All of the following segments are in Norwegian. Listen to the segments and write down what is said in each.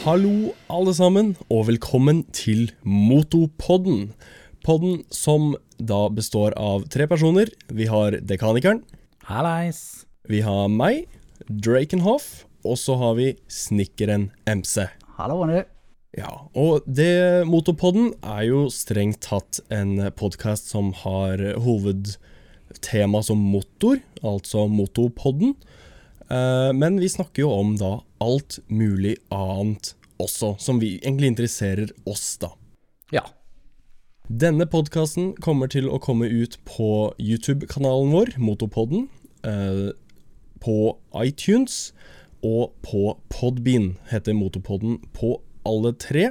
Hallo, alle sammen, og velkommen til Motopodden. Podden som da består av tre personer. Vi har Dekanikeren, Hallais. vi har meg, Drakenhoff, og så har vi Snekkeren MC. Hallo, du. Ja, og det Motopodden er jo strengt tatt en podkast som har hovedtema som motor, altså Motopodden. Eh, Men vi snakker jo om da alt mulig annet også, som vi egentlig interesserer oss, da. Ja. Denne podkasten kommer til å komme ut på YouTube-kanalen vår, Motopodden, eh, på iTunes og på Podbean, heter Motopodden på alle tre.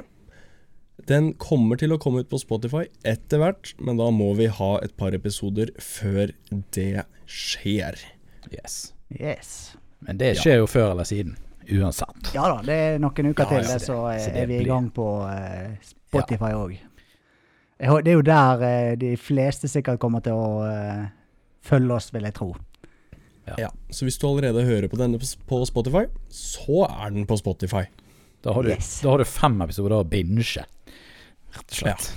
Den kommer til å komme ut på Spotify etter hvert, men da må vi ha et par episoder før det skjer. Yes. Yes. Men det skjer jo før eller siden. Uansett. Ja da, det er noen uker Ja, til, ja, det, så det- så er vi i gang på uh, Spotify òg. Det er jo der uh, de fleste sikkert kommer til å uh, følge oss, vil jeg tro. Ja, Så hvis du allerede hører på denne på- på Spotify, så er den på Spotify. Da har du, Yes. da har du fem episoder å binge, rett og slett.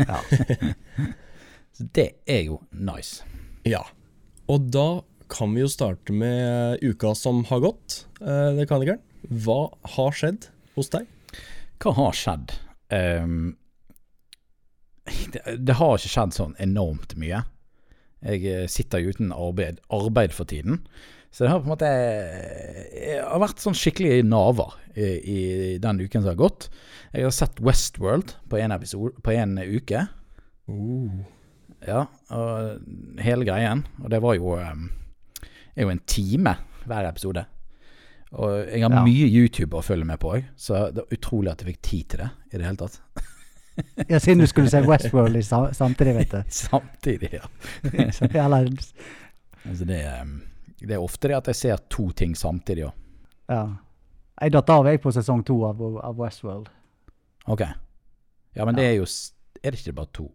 Ja. Så det er jo nice. Ja. Og da kan vi jo starte med uka som har gått. Eh, det kan ikke Hva har skjedd hos deg? Hva har skjedd? Um, det, det har ikke skjedd sånn enormt mye. Jeg eh, sitter jo uten arbeid, arbeid for tiden. Så det har på en måte Jeg har vært sånn skikkelig naver i, i den uken som har gått. Jeg har sett Westworld på en, uke. Uh. Ja, og hele greien. Og det var jo um, er jo en time hver episode. Og jeg har Ja. mye YouTube å følge med på òg, så det er utrolig at jeg fikk tid til det i det hele tatt. ja, siden du skulle se Westworld i sa samtidig, vet du. Samtidig, ja. Altså det, um, det er ofte det at jeg ser to ting samtidig òg. ja. Jeg datt av jeg på sesong to av, av Westworld. Ok. Ja, men det er jo Er det ikke bare to?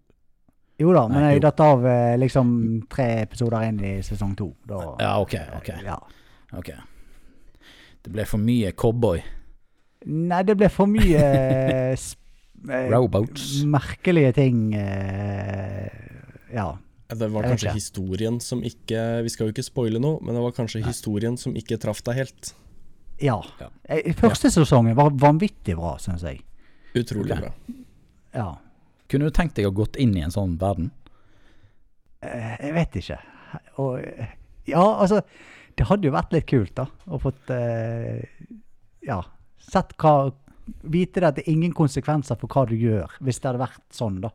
Jo da, men Nei, jeg datt av eh, liksom tre episoder inn i sesong to. Da, Ja, ok. ok, Ja. ok Det ble for mye cowboy. Nei, det ble for mye eh, eh, Rowboats. merkelige ting. eh, ja. Det var kanskje ikke. historien som ikke Vi skal jo ikke spoile noe, men det var kanskje historien som ikke traff deg helt. Ja. Ja. Første Første sesongen var vanvittig bra, syns jeg. Utrolig bra. Ja. Kunne du tenkt deg å gått inn i en sånn verden? Eh, Jeg vet ikke. Og eh, Ja, altså Det hadde jo vært litt kult, da. Å fått eh, Ja. Sett hva Vite det at det er ingen konsekvenser for hva du gjør, hvis det hadde vært sånn, da.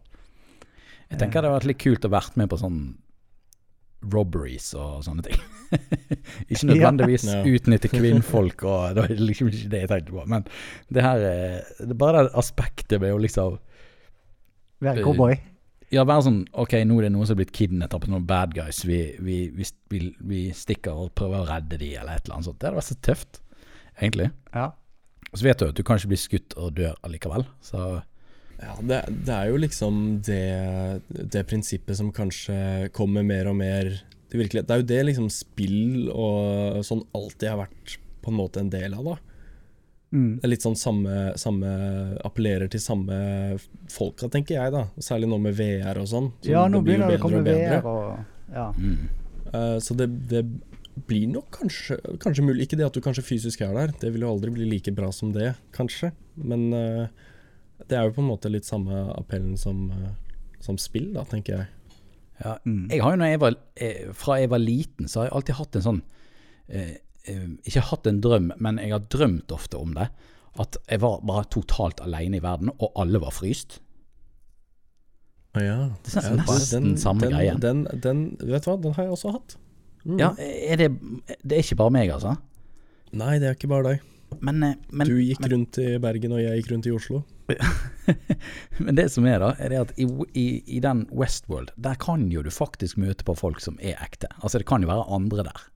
Jeg tenker det hadde vært litt kult å vært med på sånn robberies og sånne ting. ikke nødvendigvis Ja. utnytte kvinnfolk, og det var liksom ikke det jeg tenkte på. Men det her det er Bare det aspektet med å liksom Være cowboy. Ja, være sånn Ok, nå er det noen som er blitt kidnappet av noen bad guys. Vi, vi, vi, vi, vi stikker og prøver å redde de, eller et eller annet sånt. Det hadde vært så tøft, egentlig. Ja. Og så vet du at du kan ikke bli skutt og dør allikevel. Så Ja, det, det er jo liksom det, det prinsippet som kanskje kommer mer og mer til virkelighet. Det er jo det liksom spill og sånn alltid har vært på en måte en del av, da. Mm. Det er litt sånn samme, samme Appellerer til samme folka, tenker jeg, da. Særlig nå med VR og sånn. Så ja, nå blir begynner det å komme bedre. VR og Ja. mm. uh, så det, det blir nok kanskje, kanskje mulig Ikke det at du kanskje fysisk er der, det vil jo aldri bli like bra som det, kanskje. Men uh, det er jo på en måte litt samme appellen som, uh, som spill, da, tenker jeg. Ja, Mm. jeg har jo når jeg var, eh, Fra jeg var liten, så har jeg alltid hatt en sånn eh, Ikke hatt en drøm, men jeg har drømt ofte om det. At jeg var bare totalt alene i verden, og alle var fryst. Ja. Det er nesten samme den, greien. Den, den, vet du hva, den har jeg også hatt. Mm. Ja, er det, det er ikke bare meg, altså. Nei, det er ikke bare deg. Men, eh, men, Du gikk rundt i Bergen, og jeg gikk rundt i Oslo. men det som er, da, er det at i, i, i den Westworld, der kan jo du faktisk møte på folk som er ekte. Altså, det kan jo være andre der.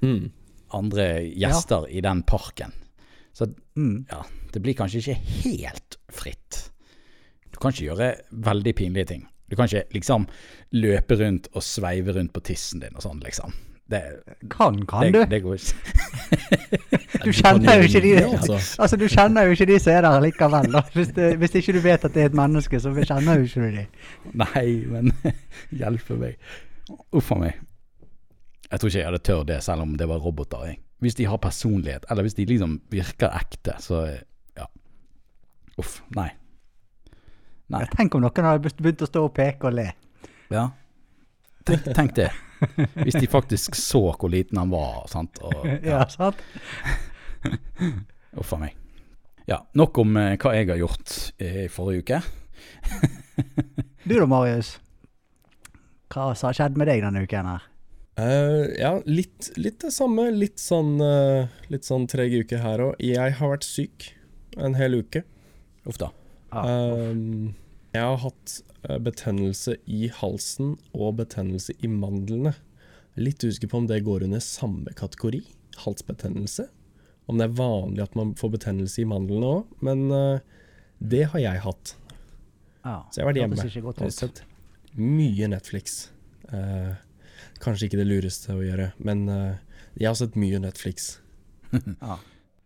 Mm. Andre gjester i den parken. Så Mm. ja, det blir kanskje ikke helt fritt. Du kan ikke gjøre veldig pinlige ting. Du kan ikke liksom løpe rundt og sveive rundt på tissen din og sånn, liksom. Det, Kan, kan det, du? det går ikke. Du kjenner jo ikke de altså. Altså, du kjenner jo ikke de som er der likevel, da. Hvis, det, hvis ikke du vet at det er et menneske, så kjenner jo ikke du de. Nei, men hjelpe meg. Uff a meg. Jeg tror ikke jeg hadde tørt det, selv om det var roboter. Jeg. Hvis de har personlighet, eller hvis de liksom virker ekte, så ja. Uff. Nei. Nei. Tenk om noen hadde begynt å stå og peke og le. Ja. Tenk, tenk det. Hvis de faktisk så hvor liten han var, sant. Og, Ja, sant? Uff a meg. Ja, nok om eh, hva jeg har gjort eh, i forrige uke. Du da, Marius? Hva har skjedd med deg denne uken her? Eh, ja, litt, litt det samme. Litt sånn, uh, litt sånn treg uke her òg. Jeg har vært syk en hel uke. Uff da. Um, jeg har hatt eh, betennelse i halsen og betennelse i mandlene. Litt usikker på om det går under samme kategori, halsbetennelse. Om det er vanlig at man får betennelse i mandlene òg, men det har jeg hatt. Ah, Så jeg har vært hjemme mye Netflix. Eh, kanskje ikke det lureste å gjøre, men uh, jeg har sett mye Netflix. Ja.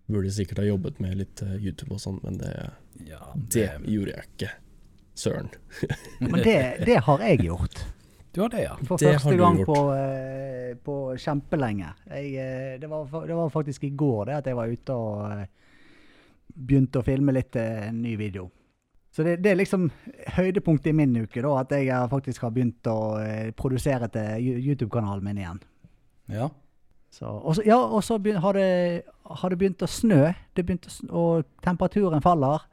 Burde sikkert ha jobbet med litt uh, YouTube og sånn, men det, Ja, det gjorde jeg ikke. Søren. Men det, det har jeg gjort. Du har det, ja. For Det første gang på, uh, på kjempelenge. Jeg, det, var, det var faktisk i går det at jeg var ute og begynte å filme litt en ny video. Så det, det er liksom høydepunktet i min uke, da, at jeg faktisk har begynt å eh, produsere til YouTube-kanalen min igjen. Ja. Så, og så, ja, og så har, det, har det begynt å snø, det begynt å, og temperaturen faller.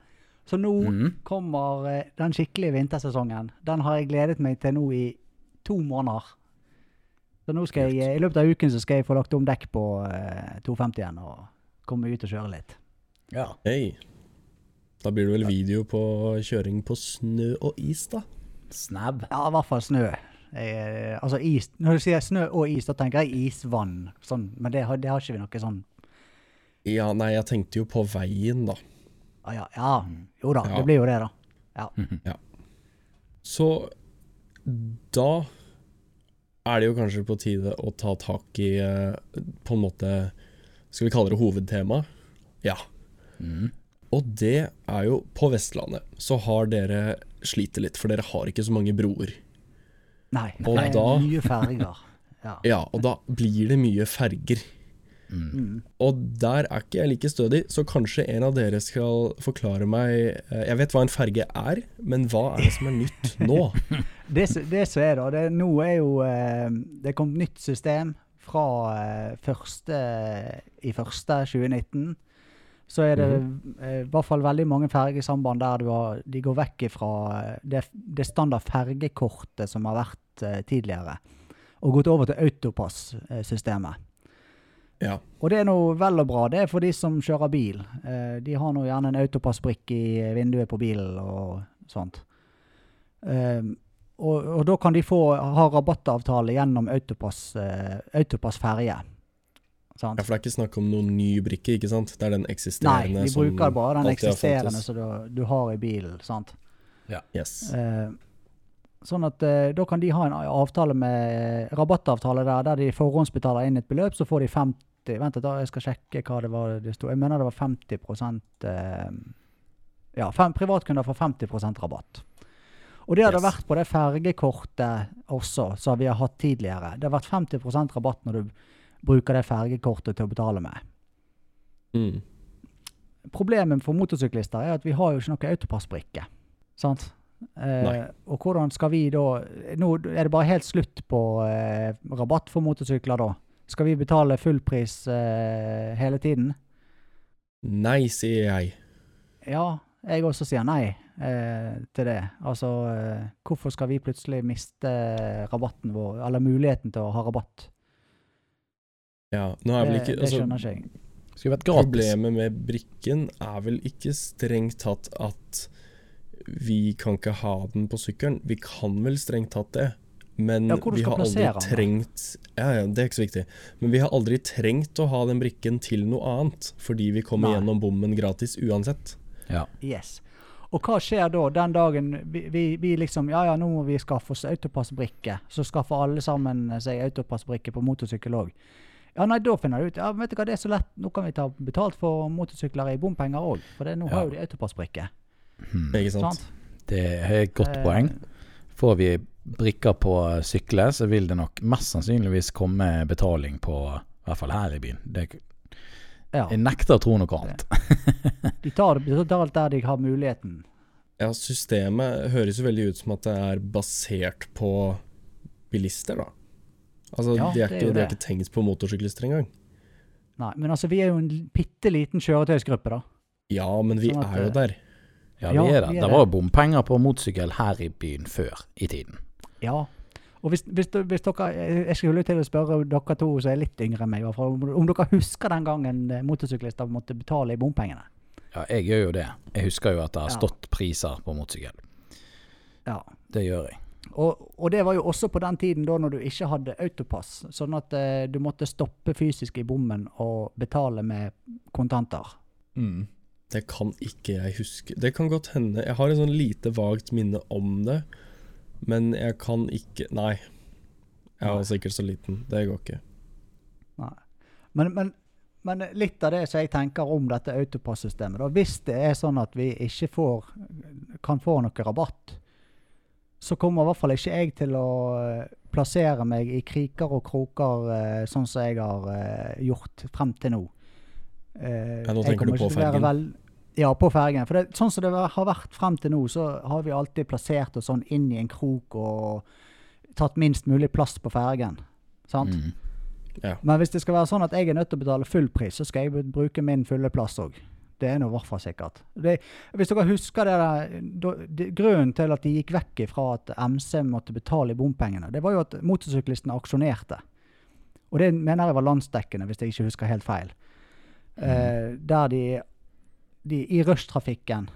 Så nå mm. kommer eh, den skikkelige vintersesongen. Den har jeg gledet meg til nå i to måneder. Så nå skal jeg, eh, i løpet av uken så skal jeg få lagt om dekk på eh, 250-en og komme ut og kjøre litt. ja. Hei. Da blir det vel video på kjøring på snø og is, da? Snab. Ja, i hvert fall snø. Jeg, eh, altså is, når du sier snø og is, da tenker jeg isvann. Sånn, men det har, det har ikke vi noe sånn Ja, nei, jeg tenkte jo på veien, da. ah, ja, ja, jo da, Ja. det blir jo det, da. Ja. Så da er det jo kanskje på tide å ta tak i eh, på en måte Skal vi kalle det hovedtema? Ja. Mhm. Og det er jo På Vestlandet så har dere sliter litt, for dere har ikke så mange broer. Nei. Og nei, da, mye ferger. Ja. ja. og da blir det mye ferger. Mm. Og der er ikke jeg like stødig, så kanskje en av dere skal forklare meg eh, Jeg vet hva en ferge er, men hva er det som er nytt nå? det, det som er da, det, nå er jo eh, Det er kommet nytt system fra eh, 2019, så er det eh, i hvert fall veldig mange fergesamband der du har, de går vekk fra eh, det, det standard fergekortet som har vært eh, tidligere, og gått over til autopass-systemet. Ja. Og det er noe vel og bra. Det er for de som kjører bil. Eh, de har nå gjerne en autopassbrikk i vinduet på bilen og sånt. Um, og, og da kan de få ha rabattavtale gjennom Autopass-ferge. autopass ferje. Sant? ja, for det er ikke snakk om noen ny brikke, ikke sant? Det er den eksisterende Nei, vi bruker bare den eksisterende som du, du har i bilen. sant? Ja. Yes. Eh, sånn at eh, da kan de ha en avtale med rabattavtale der, der de forhåndsbetaler inn et beløp, så får de 50 Vent, litt, jeg skal sjekke hva det var det sto. Jeg mener det var 50 eh, Ja, fem, privatkunder får 50% rabatt. Og det har det Yes. vært på det fergekortet også, som vi har hatt tidligere. Det har vært 50% rabatt når du bruker det fergekortet til å betale med. Mm. Problemet for motorsyklister er at vi har jo ikke noe autopassbrikke. Sant? Eh, og hvordan skal vi da Nå er det bare helt slutt på eh, rabatt for motorsykler da. Skal vi betale fullpris eh, hele tiden? Nei, sier jeg. Ja, jeg også sier nei eh, til det. Altså, eh, hvorfor skal vi plutselig miste rabatten vår, eller muligheten til å ha rabatt? Ja, nå er vel Det, altså, det skjønner ikke jeg. Skulle vært gratis. Problemet med brikken er vel ikke strengt tatt at vi kan ikke ha den på sykkelen. Vi kan vel strengt tatt det, men Ja, vi har aldri den, trengt Ja, ja, det er ikke så viktig. Men vi har aldri trengt å ha den brikken til noe annet, fordi vi kommer Nei. gjennom bommen gratis uansett. Ja. Yes. Og hva skjer da den dagen vi, vi, vi liksom Ja ja, nå må vi skaffe oss autopassbrikke. Så skaffer alle sammen seg autopassbrikke på motorsykkel òg. Ja, nei, da finner du ut ja, vet du hva, det er så lett. Nå kan vi ta betalt for motorsykler i bompenger òg. For det, nå Ja. har jo de autopassbrikke. Hmm. Ikke sant? Sant? Det er et godt Eh, poeng. Får vi brikker på sykler, så vil det nok mest sannsynligvis komme betaling på I hvert fall her i byen. Det, Ja. jeg nekter å tro noe annet. De tar det betalt der de har muligheten. Ja, systemet høres jo veldig ut som at det er basert på bilister, da. Altså, Ja, de, er det er ikke, de har ikke tenkt på motorsyklister engang. Nei, men altså, vi er jo en bitte liten kjøretøysgruppe, da. Ja, men vi Sånn at, er jo eh, der. Ja, Ja, vi er der. vi er Det var jo bompenger på motorsykkel her i byen før i tiden. Ja. Og hvis, hvis, hvis dere Jeg skulle til å spørre dere to som er litt yngre enn meg, om, dere husker den gangen eh, motorsyklister måtte betale i bompengene? Ja, jeg gjør jo det. Jeg husker jo at det har Ja. stått priser på motorsykkel. Ja. Det gjør jeg. Og, og det var jo også på den tiden da når du ikke hadde autopass, sånn at eh, du måtte stoppe fysisk i bommen og betale med kontanter. Det kan ikke jeg huske. Det kan godt hende. Jeg har et sånn lite vagt minne om det, men jeg kan ikke Nei. Jeg var sikkert så liten. Det går ikke. Nei. Men, men, men litt av det som jeg tenker om dette autopassystemet, da, hvis det er sånn at vi ikke får, kan få noe rabatt, så kommer i hvert fall ikke jeg til å eh, plassere meg i kriker og kroker eh, sånn som jeg har eh, gjort frem til nå. Eh, Ja, nå tenker du på fergen. vel- ja, på fergen. For det, sånn som det har vært frem til nå, så har vi alltid plassert oss sånn inn i en krok og tatt minst mulig plass på fergen. Sant? Mm. Men hvis det skal være sånn at jeg er nødt til å betale full pris, så skal jeg bruke min fulle plass òg. Det er nå i hvert fall sikkert. Det, hvis dere husker det der, det, Grunnen til at de gikk vekk fra at MC måtte betale i bompengene, det var jo at motorsyklistene aksjonerte. Og det mener jeg var landsdekkende, hvis jeg ikke husker helt feil. Eh, der de, de i rushtrafikken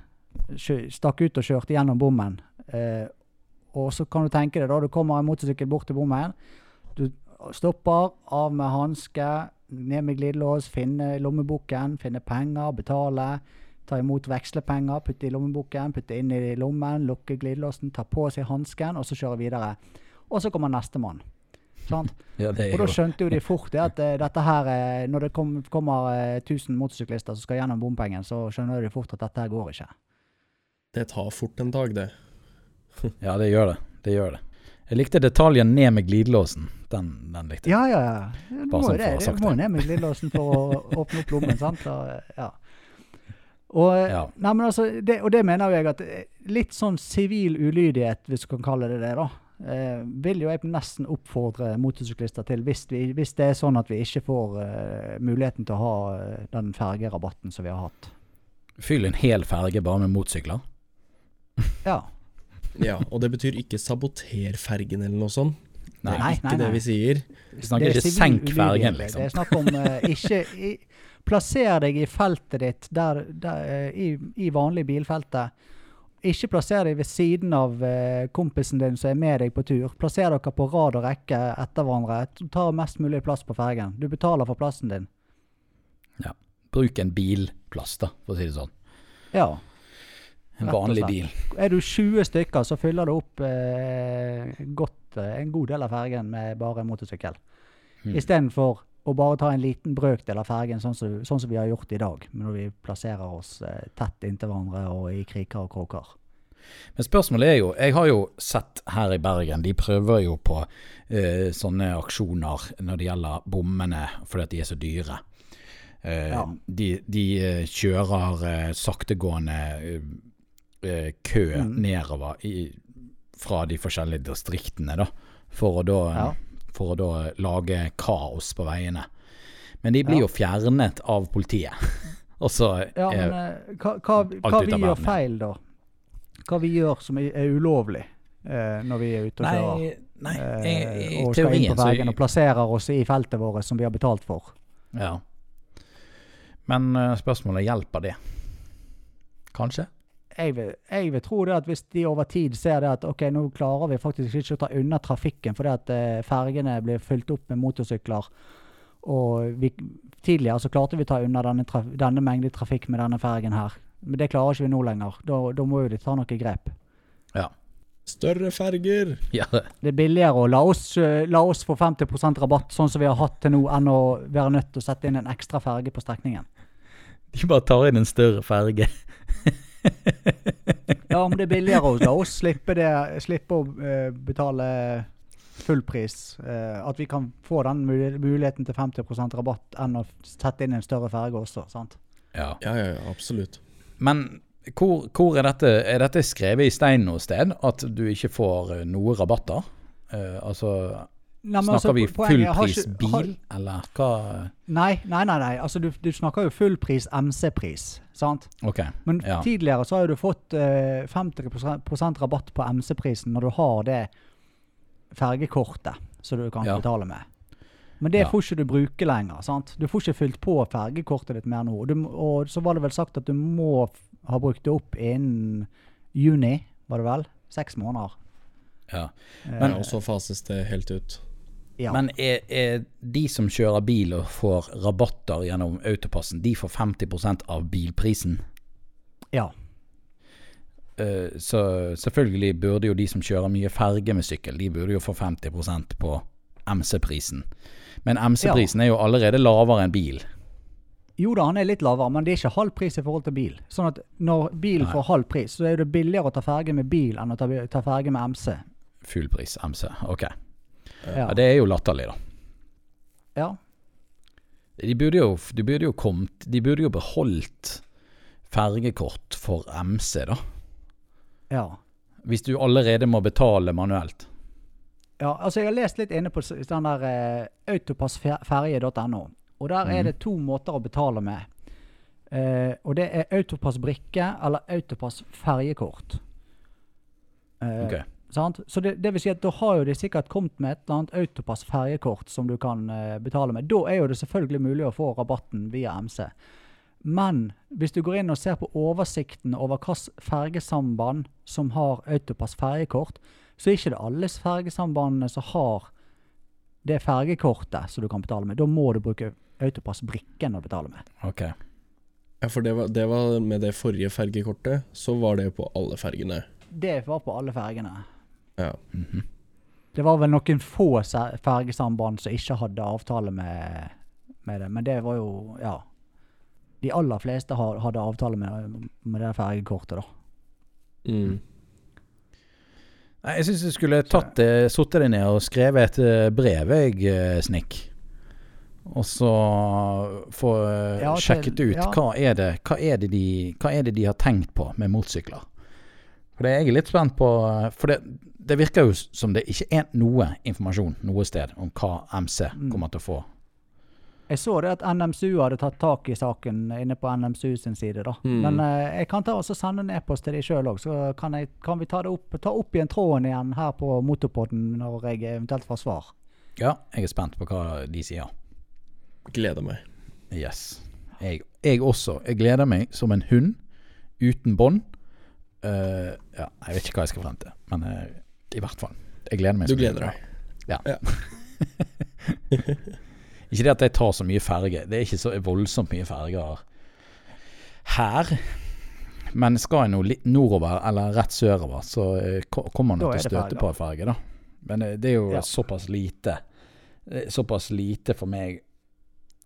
stakk ut og kjørte gjennom bommen. Eh, og så kan du tenke deg da, du kommer en motorsykkel bort til bommen. Du stopper, av med hanske, ned med glidelås, finne lommeboken, finne penger, betale. Ta imot vekslepenger, putte i lommeboken, putte inn i lommen, lukke glidelåsen, ta på seg hansken, og så kjøre videre. Og så kommer nestemann. Sant? Ja, Og da skjønte jo de fort det at eh, dette her, eh, når det kom, kommer eh, 1000 motorsyklister som skal gjennom bompengen, så skjønner de fort at dette her går ikke. Det tar fort en dag, det. Ja, det gjør det. Det gjør det. Jeg likte detaljen ned med glidelåsen. Den, den likte jeg. Ja, ja, ja. Du må sånn det. Du må ned med glidelåsen for å åpne opp lommen, sant? Og, ja. Og, Ja. Nei, men altså, det, og det mener jeg at eh, litt sånn sivil ulydighet, hvis du kan kalle det det, da, eh, vil jo jeg nesten oppfordre motorsyklister til, hvis, vi, hvis det er sånn at vi ikke får eh, muligheten til å ha eh, den fergerabatten som vi har hatt. Fyll en hel ferge bare med motorsykler. Ja. Ja, og det betyr ikke saboter fergen eller noe sånt. Nei, Det er ikke nei, det vi sier. Vi snakker er ikke senk fergen, liksom. Det er snakk om uh, ikke i, Plasser deg i feltet ditt der, der, uh, i, i vanlig bilfelte. Ikke plasser deg ved siden av uh, kompisen din som er med deg på tur. Plasser dere på rad og rekke etter hverandre. Ta mest mulig plass på fergen. Du betaler for plassen din. Ja. Bruk en bilplass, da, for å si det sånn. Ja. En vanlig bil. Er du 20 stykker, så fyller du opp eh, godt, eh, en god del av fergen med bare motorsykkel. Mm. Istedenfor å bare ta en liten brøkdel av fergen, sånn som, sånn som vi har gjort i dag. Når vi plasserer oss eh, tett inntil hverandre og i kriker og kroker. Men spørsmålet er jo Jeg har jo sett her i Bergen, de prøver jo på eh, sånne aksjoner når det gjelder bommene, fordi at de er så dyre. Eh, Ja. De, de eh, kjører eh, saktegående eh, eh, kø Mm. nedover i, fra de forskjellige distriktene, da. For å da, Ja. for å da lage kaos på veiene. Men de blir Ja. jo fjernet av politiet. Og så Ja, men eh, hva, hva, hva vi gjør feil, da? Hva vi gjør som er, er ulovlig eh, når vi er ute og kjører? Nei, nei eh, i, i og skal inn på veien og plasserer oss i feltet vårt som vi har betalt for. Ja. Men eh, spørsmålet hjelper det? Kanskje? Jeg vil, jeg vil tro det at hvis de over tid ser det at ok, nå klarer vi faktisk ikke å ta unna trafikken fordi at eh, fergene blir fylt opp med motorsykler, og vi, tidligere så klarte vi å ta unna denne, traf, denne mengden trafikk med denne fergen her. Men det klarer ikke vi nå lenger. Da, da må vi ta noe grep. Ja. Større ferger. ja. Det er billigere å la oss, eh, la oss få 50% rabatt, sånn som vi har hatt til nå, enn å være nødt til å sette inn en ekstra ferge på strekningen. De bare tar inn en større ferge. Ja, men det er billigere hos oss slippe, det, slippe å uh, betale full pris. Uh, at vi kan få den muligheten til 50% rabatt enn å sette inn en større ferge også. sant? Ja. Ja, ja, ja, absolutt. Men hvor, hvor er dette Er dette skrevet i stein noe sted? At du ikke får eh, noe rabatter? Uh, altså Snakker altså, vi fullprisbil, fullpris bil, eller hva? Nei, nei, nei. nei. Altså, du, du snakker jo fullpris MC-pris. sant? Okay, Men Ja. tidligere så har jo du fått uh, 50 rabatt på MC-prisen når du har det fergekortet som du kan Ja. betale med. Men det Ja. får ikke du bruke lenger. sant? Du får ikke fylt på fergekortet ditt mer nå. Du, og så var det vel sagt at du må ha brukt det opp innen juni, var det vel? Seks måneder. Ja. Eh, Men- også og fases det helt ut. Ja. Men er, er de som kjører bil og får rabatter gjennom autopassen, de får 50% av bilprisen? ja. Uh, så selvfølgelig burde jo de som kjører mye ferge med sykkel, de burde jo få 50% på MC-prisen. Men MC-prisen er jo allerede lavere enn bil. Jo da, han er litt lavere, men det er ikke halv pris i forhold til bil. Sånn at når bil Nei. får halv pris, så er det billigere å ta ferge med bil enn å ta, ta ferge med MC. Fullpris MC. Ok. Ja. Det er jo latterlig, da. ja. De burde jo, de burde jo kommet De burde jo beholdt fergekort for MC, da. ja. Hvis du allerede må betale manuelt. Ja, altså jeg har lest litt inne på den der eh, autopassferje.no. Og der er mm. det to måter å betale med. Eh, og det er autopassbrikke eller autopass ferjekort. Eh, Ok. Sant? Så det, det vil si at da har jo de sikkert kommet med et eller annet autopass ferjekort som du kan uh, betale med. Da er jo det selvfølgelig mulig å få rabatten via MC. Men hvis du går inn og ser på oversikten over hvilke fergesamband som har autopass ferjekort, så er ikke det alle fergesambandene som har det fergekortet som du kan betale med. Da må du bruke autopass-brikken å betale med. Ok. Ja, for det var, det var med det forrige fergekortet, så var det på alle fergene. Det var på alle fergene. Ja. Mhm. Det var vel noen få fergesamband som ikke hadde avtale med, med det, men det var jo Ja. De aller fleste hadde avtale med, med det fergekortet, da. Mm. Nei, Jeg syns du skulle tatt det, sittet deg ned og skrevet et eh, brev, jeg, eh, Snikk. Og så få eh, Ja, sjekket ut ja. hva, er det, hva, er det de, hva er det de har tenkt på med motorsykler. For det er jeg litt spent på. eh, For det, det virker jo som det ikke er noe informasjon noe sted om hva MC Mm. kommer til å få. Jeg så det at NMSU hadde tatt tak i saken inne på NMSU sin side. da. Mm. Men eh, jeg kan ta og sende en e-post til de sjøl òg, så kan, jeg, kan vi ta det opp, ta opp igjen tråden igjen her på Motorpodden når jeg eventuelt får svar. Ja, jeg er spent på hva de sier. Gleder meg. Yes. Jeg, jeg også. Jeg gleder meg som en hund uten bånd. Uh, ja, jeg vet ikke hva jeg skal frem til, men eh, i hvert fall. Jeg gleder meg. Du gleder deg. Ja. Ja. Ikke det at jeg tar så mye ferge. Det er ikke så voldsomt mye ferger her. Men skal jeg nå litt nordover, eller rett sørover, så eh, kommer man nok er til å støte på en ferge, da. Men eh, det er jo Ja. såpass lite er Såpass lite for meg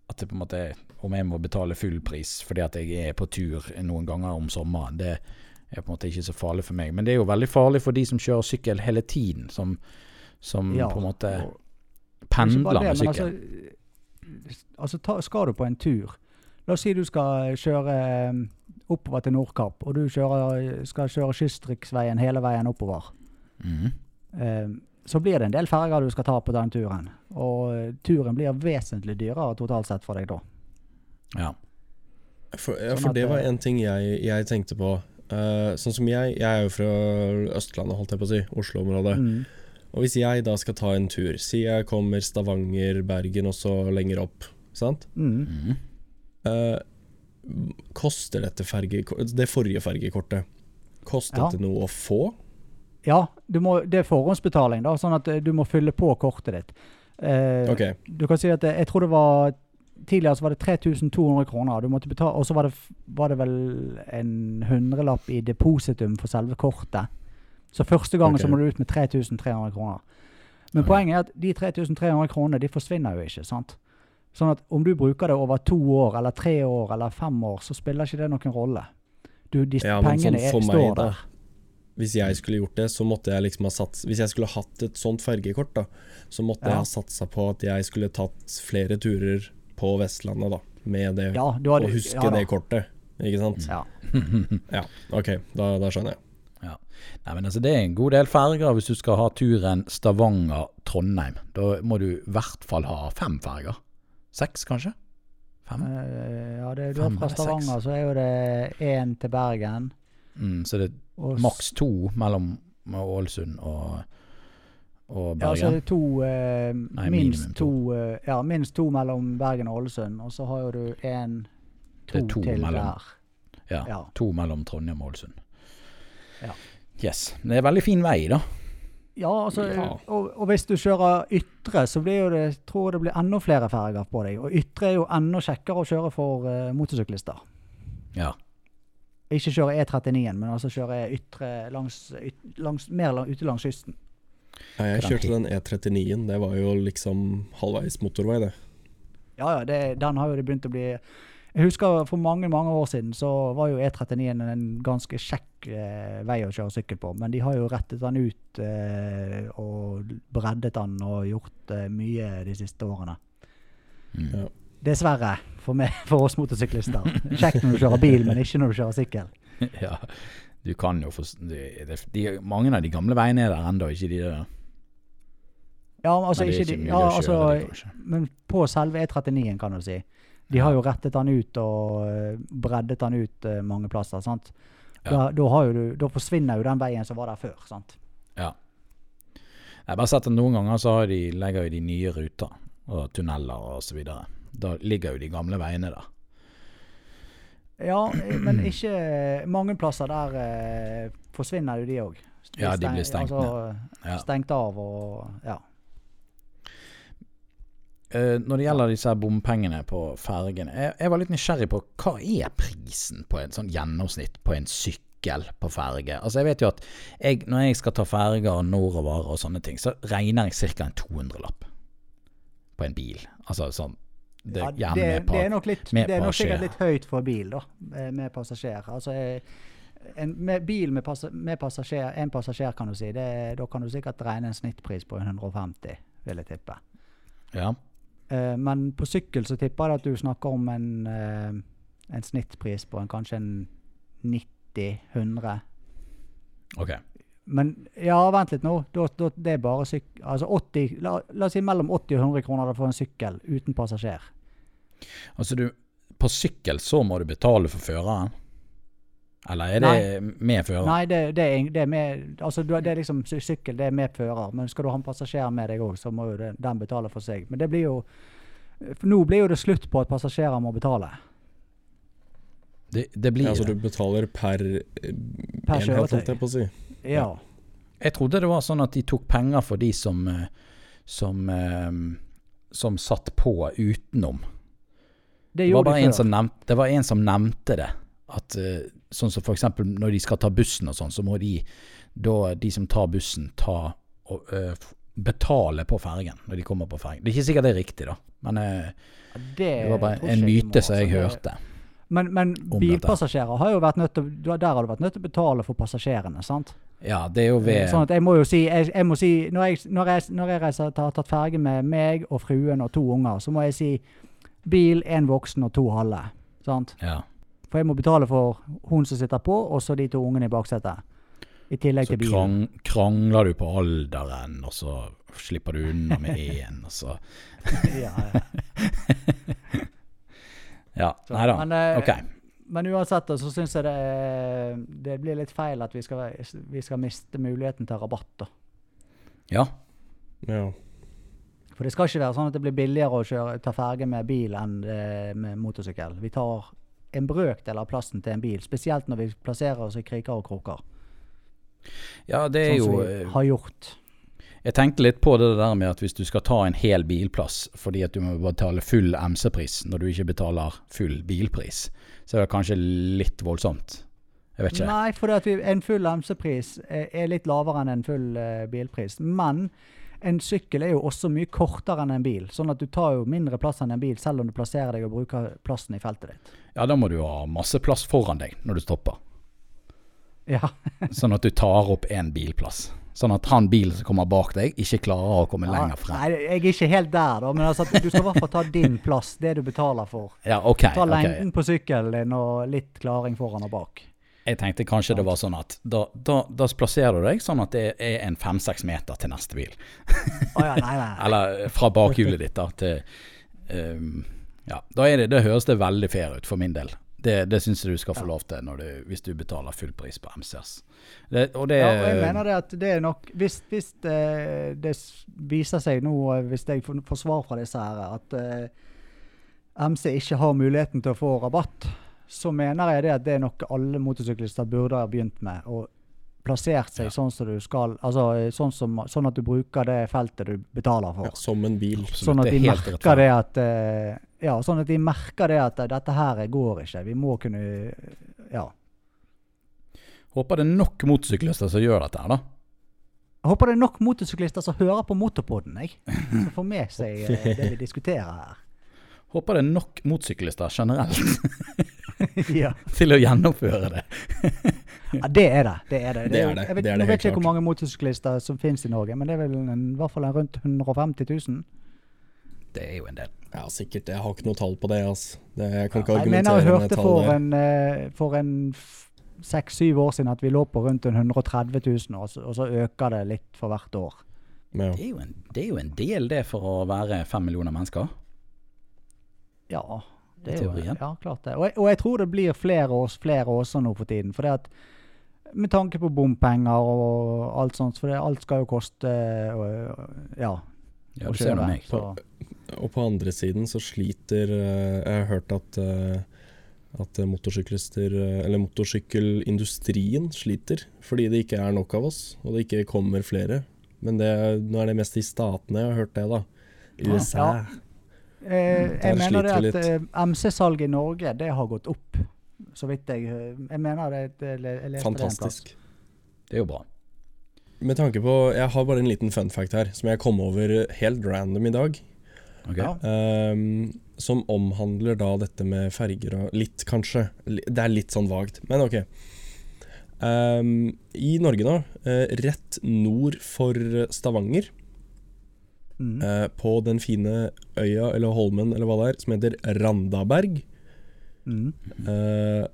at det på en måte Om jeg må betale full pris fordi at jeg er på tur noen ganger om sommeren, det er på en måte ikke så farlig for meg. Men det er jo veldig farlig for de som kjører sykkel hele tiden, som, som Ja, på en måte og- pendler det, med sykkel. Altså, altså ta, skal du på en tur La oss si du skal kjøre eh, oppover til Nordkapp, og du kjører, skal kjøre kystriksveien hele veien oppover. Mm. Så blir det en del ferger du skal ta på den turen. Og eh, turen blir vesentlig dyrere totalt sett for deg da. Ja. For, ja, Sånn for det var en ting jeg, jeg tenkte på. Eh, sånn som jeg, jeg er jo fra Østlandet, holdt jeg på å si. Oslo-området. Mm. Og hvis jeg da skal ta en tur, si jeg kommer Stavanger, Bergen og så lenger opp, sant? Mm. Eh, koster dette ferge, det forrige fergekortet Koster Ja. dette noe å få? Ja, du må, det er forhåndsbetaling, da, sånn at eh, du må fylle på kortet ditt. Uh, Ok. Du kan si at jeg tror det var tidligere så var det 3200 kroner. Og så var det, var det vel en hundrelapp i depositum for selve kortet. Så første gangen okay. så må du ut med 3300 kroner. Men okay. poenget er at de 3300 kronene de forsvinner jo ikke. sant? Sånn at om du bruker det over to år, eller tre år, eller fem år, så spiller ikke det noen rolle. Du, de Ja, pengene sånn er, for meg, der. Hvis jeg skulle gjort det, så måtte jeg liksom ha satt Hvis jeg skulle hatt et sånt fergekort, da, så måtte jeg Ja. ha satsa på at jeg skulle tatt flere turer på Vestlandet, da. Med det. Ja, du hadde, og huske ja, det kortet. Ikke sant? Ja. Ja, OK. Da, da skjønner jeg. Nei, men altså Det er en god del ferger hvis du skal ha turen Stavanger-Trondheim. Da må du i hvert fall ha fem ferger. Seks, kanskje? Fem? Eh, ja, det, du Fem er fra Stavanger, seks. Så er jo det én til Bergen. Mm, så det er maks to mellom Ålesund og, og Ja, så er det to eh, Nei, minst, to, to. eh, ja, minst to mellom Bergen og Ålesund. Og så har du en to, to til mellom. der. ja, ja. To mellom Trondheim og Ålesund. Ja. Yes. Det er veldig fin vei, da. Ja, altså, Ja. Og, og hvis du kjører ytre, så blir jo det, tror jeg det blir enda flere ferger på deg. Og ytre er jo enda kjekkere å kjøre for uh, motorsyklister. Ja. Ikke kjøre E39-en, men altså kjøre ytre langs, yt, langs mer lang, ute langs kysten. Ja, jeg kjørte den E39-en. Det var jo liksom halvveis motorvei, det. Ja, ja, det, den har jo det begynt å bli Jeg husker for mange mange år siden så var jo E39 en ganske kjekk eh, vei å kjøre sykkel på. Men de har jo rettet den ut eh, og breddet den og gjort eh, mye de siste årene. Mm. Ja. Dessverre, for, meg, for oss motorsyklister. Kjekt når du kjører bil, men ikke når du kjører sykkel. ja. Du kan jo få Mange av de gamle veiene er der ennå, ikke de der. Ja, altså Men det ikke, de, ja, altså, kjøre de. Men på selve E39-en, kan du si. De har jo rettet den ut og eh, breddet den ut eh, mange plasser. sant? Ja. Da, da, du, da forsvinner jo den veien som var der før. sant? Ja. Jeg har bare sett at noen ganger så har de, legger jo de nye ruter og tunneler videre. Da ligger jo de gamle veiene der. Ja, eh, men ikke Mange plasser der eh, forsvinner jo de òg. Ja, de blir stengt altså, Ja. Stengt av og Ja. Uh, når det gjelder disse bompengene på fergene, jeg, jeg var litt nysgjerrig på hva er prisen på en sånn gjennomsnitt på en sykkel på ferge? Altså Jeg vet jo at jeg, når jeg skal ta ferger nordover og sånne ting, så regner jeg ca. en 200-lapp på en bil. Altså sånn det, ja det, med det er nok, litt, det er nok sikkert litt høyt for bil, da, med passasjer. Altså eh, en med bil med, passa, med passasjer, en passasjer, kan du si, det, da kan du sikkert regne en snittpris på 150, vil jeg tippe. Ja. Uh, men på sykkel så tipper jeg at du snakker om en, uh, en snittpris på en, kanskje en 90-100. Ok. Men ja, vent litt nå. Da, da, det er bare syk... Altså 80 la, la oss si mellom 80 og 100 kroner for en sykkel uten passasjer. Altså du På sykkel så må du betale for føreren? Eller er det med fører? Nei, det, det, er, det er med Altså du, det er liksom sykkel, det er med fører. Men skal du ha en passasjer med deg òg, så må jo det, den betale for seg. Men det blir jo nå blir jo det slutt på at passasjerer må betale. Det, det blir Ja, Altså du betaler per, eh, Per enhet, holdt jeg på å si. Ja. Jeg trodde det var sånn at de tok penger for de som eh, som, eh, som satt på utenom. Det Det var bare de en som nevnte, det var en som nevnte det. At eh, sånn som eksempel når de skal ta bussen og sånn, så må de da de som tar bussen, ta og eh, betale på fergen når de kommer på fergen. Det er ikke sikkert det er riktig, da. Men eh, det var bare en myte som jeg altså. Det- hørte. Men, men bilpassasjerer har jo vært nødt til Der har du vært nødt til å betale for passasjerene, sant? Ja, det er jo ved Sånn at jeg må jo si, jeg, jeg må si Når jeg, når jeg, når jeg reiser, har tatt ferge med meg og fruen og to unger, så må jeg si bil, én voksen og to halve. Sant? Ja. For jeg må betale for hun som sitter på, og så de to ungene i baksetet. I tillegg Så til bilen. krang, krangler du på alderen, og så slipper du unna med én, og så ja, ja. Ja, nei da. Eh, Ok. Men uansett så syns jeg det, det blir litt feil at vi skal, vi skal miste muligheten til rabatt. da. Ja. Ja. For det skal ikke være sånn at det blir billigere å kjøre, ta ferge med bil enn eh, med motorsykkel. Vi tar en brøkdel av plassen til en bil, spesielt når vi plasserer oss i kriker og kroker. ja, det er Sånn som jo vi eh, har gjort. Jeg tenkte litt på det der med at hvis du skal ta en hel bilplass fordi at du må betale full MC-pris når du ikke betaler full bilpris, så er det kanskje litt voldsomt. Jeg vet ikke. Nei, for vi, en full MC-pris er, er litt lavere enn en full eh, bilpris. Men en sykkel er jo også mye kortere enn en bil, sånn at du tar jo mindre plass enn en bil, selv om du plasserer deg og bruker plassen i feltet ditt. Ja, da må du ha masse plass foran deg når du stopper. Ja, Sånn at du tar opp én bilplass. Sånn at han bilen som kommer bak deg, ikke klarer å komme ja. lenger frem. Nei, jeg er ikke helt der, da, men altså, du skal i hvert fall ta din plass, det du betaler for. Ja, ok. Ta lengden på sykkelen din og litt klaring foran og bak. Jeg tenkte kanskje det var sånn at da, da, da plasserer du deg sånn at det er en fem-seks meter til neste bil. oh, ja, nei, nei. Eller fra bakhjulet ditt da til um, Ja, da er det, da høres det veldig fair ut for min del. Det, det syns jeg du skal få lov til når du, hvis du betaler full pris på MCS. Det, og det Ja, og jeg mener det at det er nok Hvis, hvis det, det viser seg nå, eh, hvis jeg får svar fra disse her, at eh, MC ikke har muligheten til å få rabatt, så mener jeg det at det er noe alle motorsyklister burde ha begynt med. Og plassert seg Ja. sånn som du skal. Altså eh, sånn, som, sånn at du bruker det feltet du betaler for. Ja, som en bil. Absolutt, Sånn at de merker det at eh, Ja, sånn at de merker det at dette her går ikke. Vi må kunne Ja. Håper det er nok motorsyklister som gjør dette her, da. Jeg håper det er nok motorsyklister som hører på Motorpodden, jeg. Som får med seg eh, det vi diskuterer her. Håper det er nok motorsyklister generelt ja. til å gjennomføre det. ja, det er det. Det er det. Det er det. Jeg vet, Det er det nå vet ikke klart. hvor mange motorsyklister som finnes i Norge, men det er vel en, i hvert fall rundt 150 000. Det er jo en del. Ja, sikkert. Jeg har ikke noe tall på det. Altså. det jeg kan ikke Jeg mener argumentere jeg med hørte tall for der. en, eh, for en seks-syv år siden at vi lå på rundt en 130 000, og så, og så øker det litt for hvert år. Ja. Det er, jo en, det er jo en del, det, for å være fem millioner mennesker. Ja, det er jo, ja klart det. Og jeg, og jeg tror det blir flere, års, flere også nå for tiden. For det at med tanke på bompenger og alt sånt, for det, alt skal jo koste og, ja, Ja, du ser det, nå meg. Så, og på andre siden så sliter eh, Jeg har hørt at eh, at motorsyklister, eh, eller motorsykkelindustrien sliter fordi det ikke er nok av oss, og det ikke kommer flere. Men det, nå er det mest i statene jeg har hørt det, da. I Ja. USA. eh, jeg mener det at eh, MC-salget i Norge, det har gått opp. Så vidt jeg Jeg mener det, jeg leste det. Fantastisk. Det er jo bra. Med tanke på Jeg har bare en liten fun fact her, som jeg kom over helt random i dag. Ok? Ja. Ehm, som omhandler da dette med ferger og Litt, kanskje. Det er litt sånn vagt, men ok. Um, I Norge nå, eh, rett nord for Stavanger, Mm. uh, på den fine øya eller holmen eller hva det er, som heter Randaberg, Mm. uh,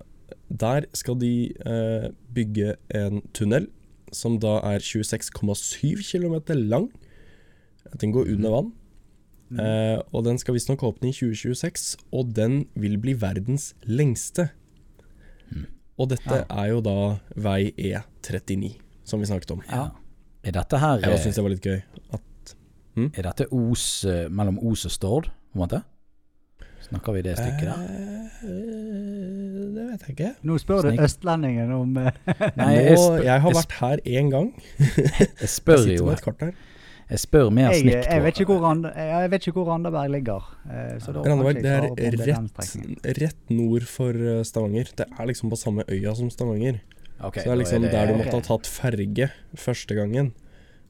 der skal de uh, bygge en tunnel som da er 26,7 km lang. Den går under vann. Mm. Eh, og den skal visstnok åpne i 2026, og den vil bli verdens lengste. Mm. Og dette Ja. er jo da vei E39, som vi snakket om. Ja. Er dette her Jeg eh, syns det var litt gøy. At, Er dette Os eh, mellom Os og Stord, på en måte? Snakker vi det stykket der? Eh, det vet jeg ikke. Nå spør du østlendingen om Nei, jeg, Nå, spør, jeg har vært her én gang. jeg spør Jeg jo med et kart her. Jeg spør mer snikt. jeg, vet ikke hvor Rand, jeg vet ikke hvor Randaberg ligger. eh, så da Randaberg, det er er rett, rett nord for eh, Stavanger. Det er liksom på samme øya som Stavanger. Okay, Så det er liksom liksom det- der du måtte måtte ha tatt ferge første gangen.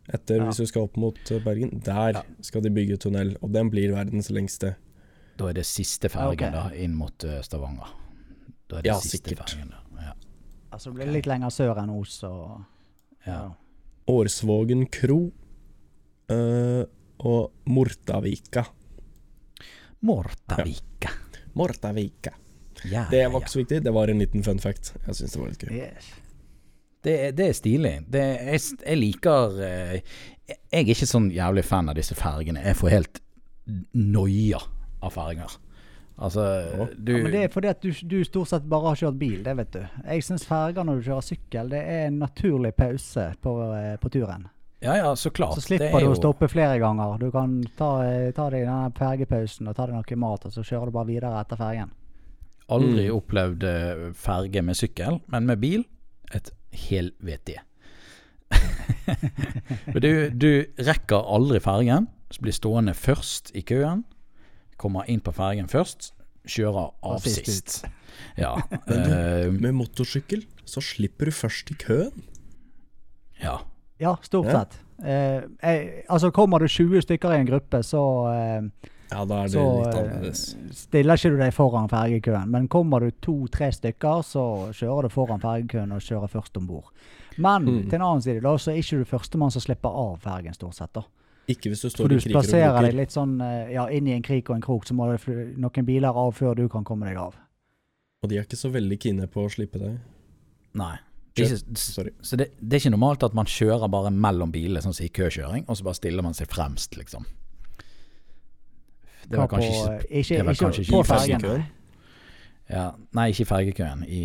Etter Ja. hvis du skal opp mot eh, Bergen. Der Ja. skal de bygge tunnel, og den blir verdens lengste. Da er det siste fergen okay. da, inn mot eh, Stavanger. Da er det Ja, siste sikkert. fergen da. Ja. Altså, det blir litt lenger sør enn Os. Og, Ja. Årsvågen kro eh, og Mortavika. Mortavika. Mortavika. Ja, Det ja, var ja. ikke så viktig, det var en liten fun fact. Jeg syns det var litt gøy. Yes. Det, det er stilig. Det, jeg, jeg liker eh, Jeg er ikke sånn jævlig fan av disse fergene. Jeg får helt noia av ferger. Altså, du Ja, men det er fordi at du, du stort sett bare har kjørt bil, det vet du. Jeg syns ferger når du kjører sykkel, det er en naturlig pause på, eh, på turen. Ja ja, så klart. Så Det slipper er du å jo- stoppe flere ganger. Du kan ta, eh, ta deg denne fergepausen og ta deg noe mat, og så kjører du bare videre etter fergen. Aldri Mm. opplevd eh, ferge med sykkel, men med bil et helvete. Du, du rekker aldri fergen, så blir stående først i køen. Kommer inn på fergen først, kjører av sist sist. Ja. Men du- eh, Med motorsykkel så slipper du først i køen. ja. Ja, stort Ja. sett. Eh, jeg, altså Kommer du 20 stykker i en gruppe, så, eh, Ja, da er det så litt eh, annerledes. stiller ikke du deg foran fergekøen. Men kommer du to-tre stykker, så kjører du foran fergekøen og kjører først om bord. Men Mm. til en annen side da, så er ikke du førstemann som slipper av fergen, stort sett. da. Ikke hvis du står du i kriker og plasserer deg litt sånn eh, ja, inn i en krik og en krok, så må det noen biler av før du kan komme deg av. Og de er ikke så veldig kine på å slippe deg. Nei. Det ikke, Sorry. så det, det er ikke normalt at man kjører bare mellom bilene, sånn som i køkjøring, og så bare stiller man seg fremst, liksom. Det var kanskje ikke eh, ikke, det var kanskje ikke på i fergen. ja, Nei, ikke i fergekøen. I,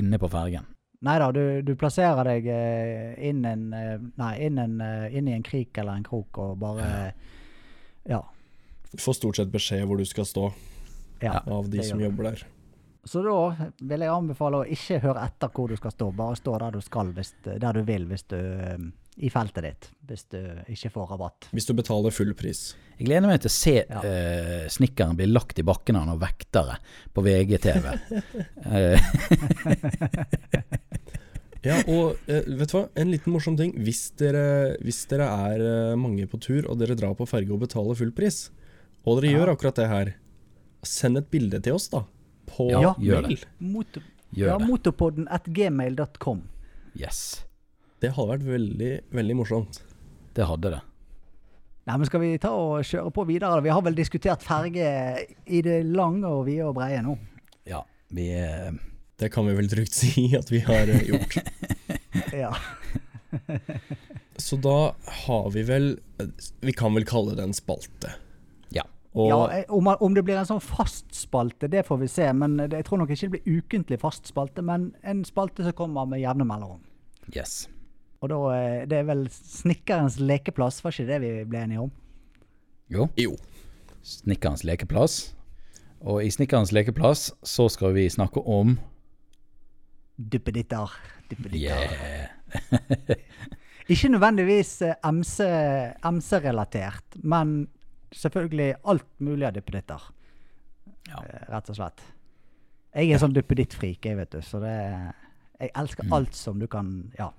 inne på fergen. Nei da, du, du plasserer deg eh, inn, en, eh, nei, inn, en, eh, inn i en krik eller en krok og bare Ja. Du får stort sett beskjed hvor du skal stå ja. av de som jobber der. Så da vil jeg anbefale å ikke høre etter hvor du skal stå, bare stå der du skal, hvis, der du vil, hvis du eh, i feltet ditt, hvis du ikke får rabatt. Hvis du betaler full pris. Jeg gleder meg til å se Ja. uh, snekkeren bli lagt i bakken av noen vektere på VGTV. Eh, Ja, og eh, vet du hva? En liten morsom ting. Hvis dere, hvis dere er eh, mange på tur, og dere drar på ferge og betaler full pris, og dere Ja. gjør akkurat det her, send et bilde til oss, da. På Ja, gjør mail. det. Motor, gjør ja, det. Motorpodden at gmail.com. Yes. Det hadde vært veldig, veldig morsomt. Det hadde det. Nei, men skal vi ta og kjøre på videre? Vi har vel diskutert ferge i det lange og vide og breie nå. Ja. Vi eh, Det kan vi vel trygt si at vi har eh, gjort. Ja. Så da har vi vel Vi kan vel kalle det en spalte. Ja. Og ja eh, om, om det blir en sånn fast spalte, det får vi se. Men det, jeg tror nok ikke det blir ukentlig fast spalte, men en spalte som kommer med jevne mellomrom. Yes. Og da eh, Det er vel Snekkerens lekeplass, var ikke det vi ble enige om? Jo. jo. Snekkerens lekeplass. Og i Snekkerens lekeplass så skal vi snakke om Duppeditter. Duppeditter. Yeah. Ikke nødvendigvis MC-relatert, MC-relatert, men selvfølgelig alt mulig av duppeditter. Ja. Eh, Rett og slett. Jeg er sånn duppeditt-frik, jeg, vet du. Så det Jeg elsker Mm. alt som du kan Ja.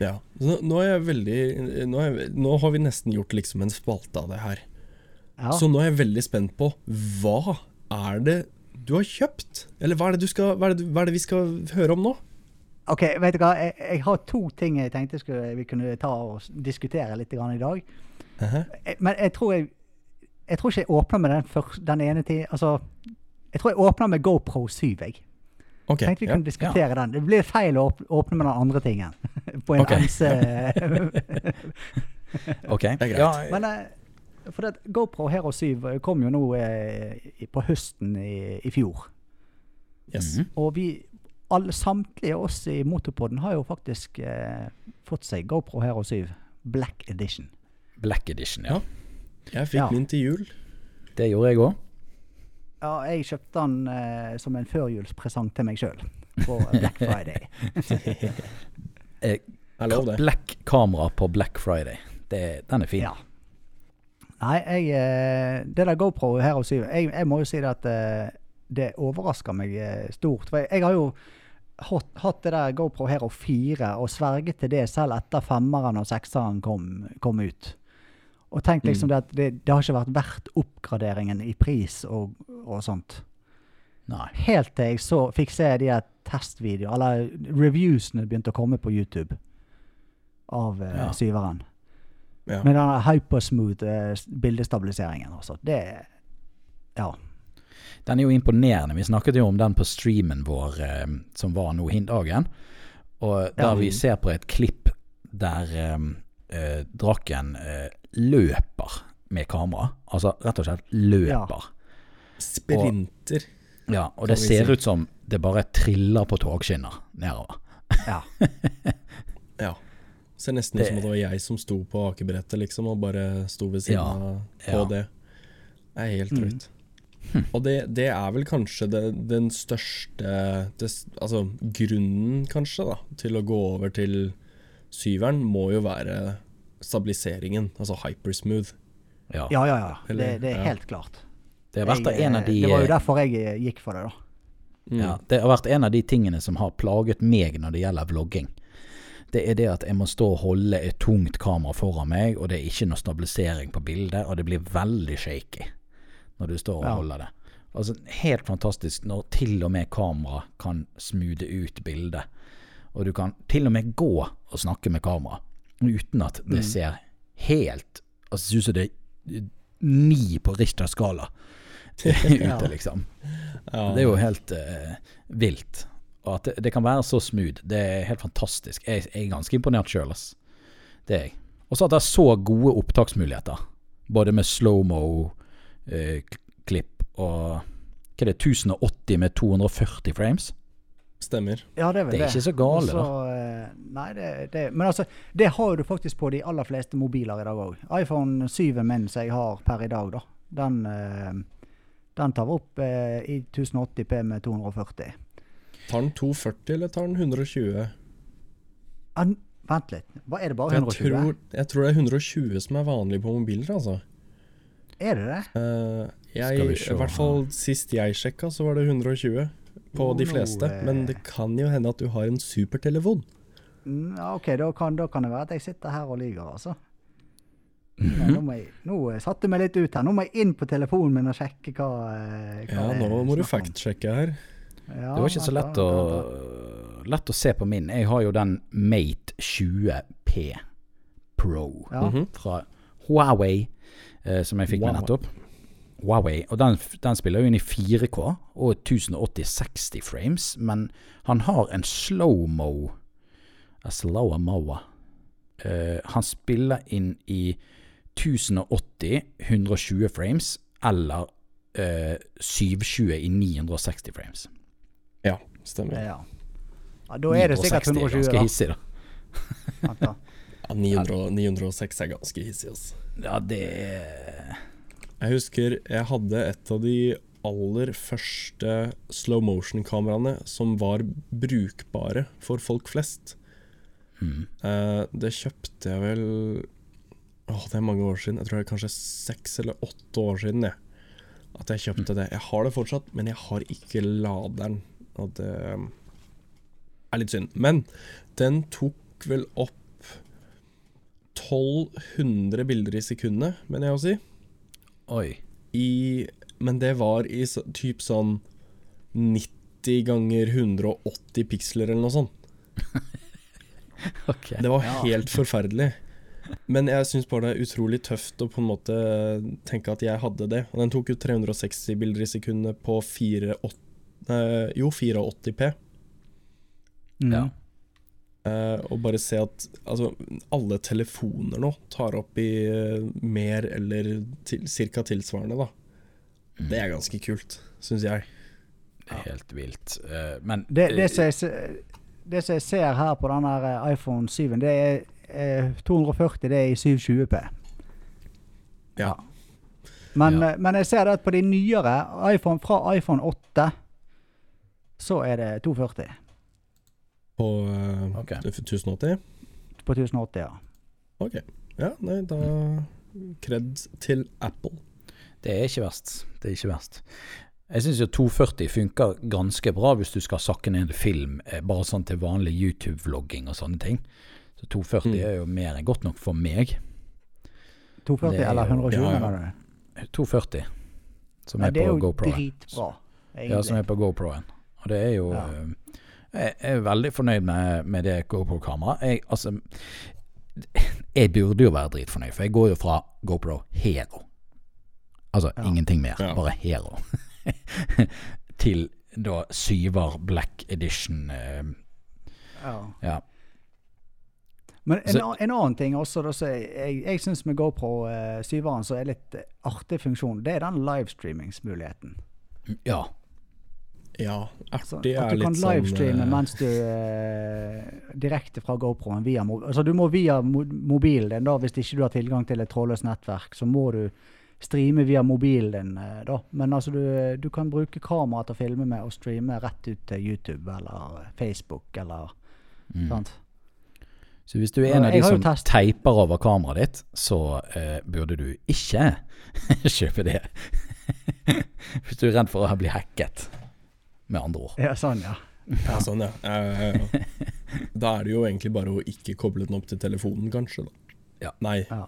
Ja. Så nå, er jeg veldig nå, er jeg, nå har vi nesten gjort liksom en spalte av det her. ja. Så nå er jeg veldig spent på hva er det du har kjøpt? Eller hva er det, du skal, hva er det, hva er det vi skal høre om nå? OK, vet du hva. Jeg, jeg har to ting jeg tenkte skulle, vi kunne ta og diskutere litt grann i dag. Hæ? Jeg- Men jeg tror jeg Jeg tror ikke jeg åpner med den, første, den ene tiden. Altså Jeg tror jeg åpner med GoPro 7, jeg. Okay, Tenkte vi ja. kunne diskutere den. Det blir feil å åpne med den andre tingen. På en okay. MC. Ok. det er greit. Ja, Men eh, for det, GoPro Hero 7 kom jo nå eh, på høsten i, i fjor. Yes. Mhm. Og vi alle, samtlige oss i Motorpodden har jo faktisk eh, fått seg GoPro Hero 7 Black Edition. Black Edition, ja. Ja. Jeg fikk Ja. min til jul. Det gjorde jeg òg. Ja, jeg kjøpte den eh, som en førjulspresang til meg sjøl på Black Friday. Det. Black kamera på Black Friday. Det, den er fin. Ja. Nei, jeg, eh, det der GoPro Hero 7 Jeg, jeg må jo si det at eh, det overrasker meg eh, stort. For jeg, jeg har jo hatt, hatt det der GoPro Hero 4 og sverget til det selv etter femmeren og sekseren kom, kom ut. Og tenk liksom det at det, det har ikke vært verdt oppgraderingen i pris og, og sånt. Nei. Helt til jeg så fikk se de testvideoene, eller reviewsene begynte å komme på YouTube av eh, Ja. syveren. Ja. Med den hypersmooth eh, bildestabiliseringen. Altså. Det Ja. Den er jo imponerende. Vi snakket jo om den på streamen vår eh, som var nå hindagen. Og der Ja. vi ser på et klipp der eh, eh, drakken eh, løper med kamera. Altså rett og slett løper. Sprinter. Ja, og det ser si. ut som det bare triller på togskinner nedover. ja. Ja. Ser nesten ut Det- som det var jeg som sto på akebrettet, liksom, og bare sto ved siden Ja, av på ja. det. Det er helt Mm. Hm. Og det, det er vel kanskje det, den største det, Altså grunnen, kanskje, da, til å gå over til syveren må jo være stabiliseringen, altså hypersmooth. Ja. Ja, ja, ja. Det, Eller- det er ja. helt klart. Det har vært Jeg, en av eh, de Det var jo derfor jeg eh, gikk for det, da. Mm. Ja, det har vært en av de tingene som har plaget meg når det gjelder vlogging. Det er det at jeg må stå og holde et tungt kamera foran meg, og det er ikke noe stabilisering på bildet, og det blir veldig shaky når du står og Ja. holder det. Altså, helt fantastisk når til og med kamera kan smoothe ut bildet. Og du kan til og med gå og snakke med kamera uten at det ser helt Altså, ser ut som det er ni på Richters skala ute, liksom. Ja. Det er jo helt uh, vilt. Og at det, det kan være så smooth, det er helt fantastisk. Jeg, jeg er ganske imponert sjøl, ass. Det er jeg. Og så at det er så gode opptaksmuligheter. Både med slow-mo-klipp og Hva er det, 1080 med 240 frames? Stemmer. Ja, det er vel Det er ikke så gale, Og så, eh, Nei, det, det Men altså, det har du faktisk på de aller fleste mobiler i dag òg. iPhone 7 min som jeg har per i dag, da, den, eh, den tar opp eh, i 1080P med 240. Tar den 240, eller tar den 120? An vent litt, hva er det bare Jeg 120? tror, jeg tror det er 120 som er vanlig på mobiler, altså. Er det det? Eh, Skal jeg, vi se I hvert fall sist jeg sjekka, så var det 120 på Oh, de fleste. way. Men det kan jo hende at du har en supertelefon. Mm, ja, OK, da kan, da kan det være at jeg sitter her og lyver, altså. Mhm. Nei, Nå, jeg, nå eh, satte du meg litt ut her. Nå må jeg inn på telefonen min og sjekke hva, eh, hva Ja, nå må du fact-sjekke her. Ja, Det var ikke så lett da, å, lett å se på min. Jeg har jo den Mate 20P Pro Ja. Mhm. fra Huawei, eh, som jeg fikk med nettopp. Huawei, og den, den spiller jo inn i 4K og 1080-60 frames, men han har en slow-mo eh, Han spiller inn i 1080, 120 frames, eller uh, 720 i 960 frames. Ja, stemmer. Ja. ja, da er det sikkert 960 er 120, ganske da. hissig. Vent da. Ja, 900, 906 er ganske hissig, altså. Ja, det er Jeg husker jeg hadde et av de aller første slow motion-kameraene som var brukbare for folk flest. mm. Eh, det kjøpte jeg vel Åh, det er mange år siden. Jeg tror det er kanskje seks eller åtte år siden jeg, at jeg kjøpte det. Jeg har det fortsatt, men jeg har ikke laderen. Og det er litt synd. Men den tok vel opp 1200 bilder i sekundet, mener jeg å si. Oi. I, men det var i så, typ sånn 90 ganger 180 piksler eller noe sånt. okay. Det var Ja. helt forferdelig. Men jeg syns bare det er utrolig tøft å på en måte tenke at jeg hadde det. Og den tok jo 360 bilder i sekundet på 4, eh, jo, 84P. Mm. Ja. Eh, og bare se at altså, alle telefoner nå tar opp i uh, mer eller til, cirka tilsvarende, da. Det er ganske kult, syns jeg. Det er helt vilt. Uh, men Det, det, som jeg, det som jeg ser her på den eh, iPhone 7, det er eh, 240, det er i 720P. Ja. Men, Ja. men jeg ser det at på de nyere, iPhone, fra iPhone 8, så er det 240 På uh, okay. 1080. på 1080, ja. Ok. Ja, nei, da Kred til Apple. Det er ikke verst. Det er ikke verst. Jeg syns jo 240 funker ganske bra hvis du skal sakke ned film, eh, bare sånn til vanlig YouTube-vlogging og sånne ting. Så 240 Mm. er jo mer enn godt nok for meg. 240 Det er eller jo- 120, ja, ja. du? 240, som Ja, er det er jo dritbra, Ja, som er på GoPro-en. Og det er jo Ja. Eh, Jeg er veldig fornøyd med, med det GoPro-kameraet. Jeg, altså Jeg burde jo være dritfornøyd, for jeg går jo fra GoPro Hero Altså Ja. ingenting mer, Ja. bare Hero. Til da syver Black Edition. eh, Ja. ja. Men en, Så- en annen ting også, da, så jeg, jeg, syns med GoPro uh, 7-eren så er litt eh, artig funksjon, det er den livestreamingsmuligheten. ja. Ja, Altså, artig at er du kan livestreame sånn eh, mens du eh, Direkte fra GoProen via Altså du må via mo mobilen din, da, hvis ikke du har tilgang til et trådløst nettverk. Så må du streame via mobilen din, eh, da. Men altså du, du kan bruke kameraet til å filme med og streame rett ut til YouTube eller Facebook eller Mm. sant. Så hvis du er en av de som teiper over kameraet ditt, så eh, burde du ikke kjøpe det. hvis du er redd for å bli hacket, med andre ord. Ja, sånn, ja. Ja, sånn, ja. Ja, ja, ja. Da er det jo egentlig bare å ikke koble den opp til telefonen, kanskje. da. Ja. Nei. Ja.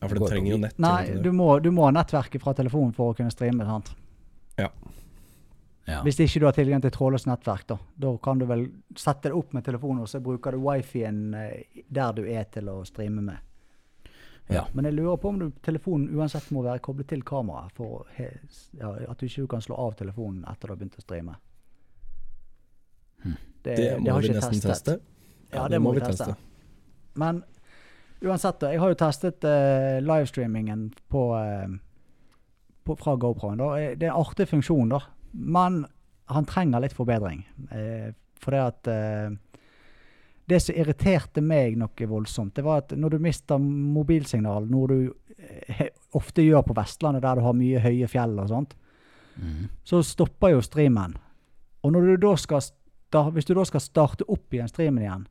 Ja, for det trenger jo nett. Nei, du må, du må ha nettverket fra telefonen for å kunne streame. sant? Ja. Hvis ikke du har tilgang til trådløst nettverk, da. Da kan du vel sette det opp med telefonen, og så bruker du wifien eh, der du er til å streame med. Ja. Men jeg lurer på om du, telefonen uansett må være koblet til kameraet, for he, ja, at du ikke kan slå av telefonen etter du har begynt å streame. Det, Det, Det må har vi ikke nesten testet. teste. Ja, det må vi teste. Men uansett. Jeg har jo testet uh, livestreamingen på, uh, på, fra GoProen. Da. Eh, Det er en artig funksjon, da. Men han trenger litt forbedring. Uh, for det at Det som irriterte meg noe voldsomt, det var at når du mister mobilsignal, noe du eh, ofte gjør på Vestlandet, der du har mye høye fjell og sånt, mm. så stopper jo streamen. Og når du da skal hvis du da skal starte opp igjen streamen igjen,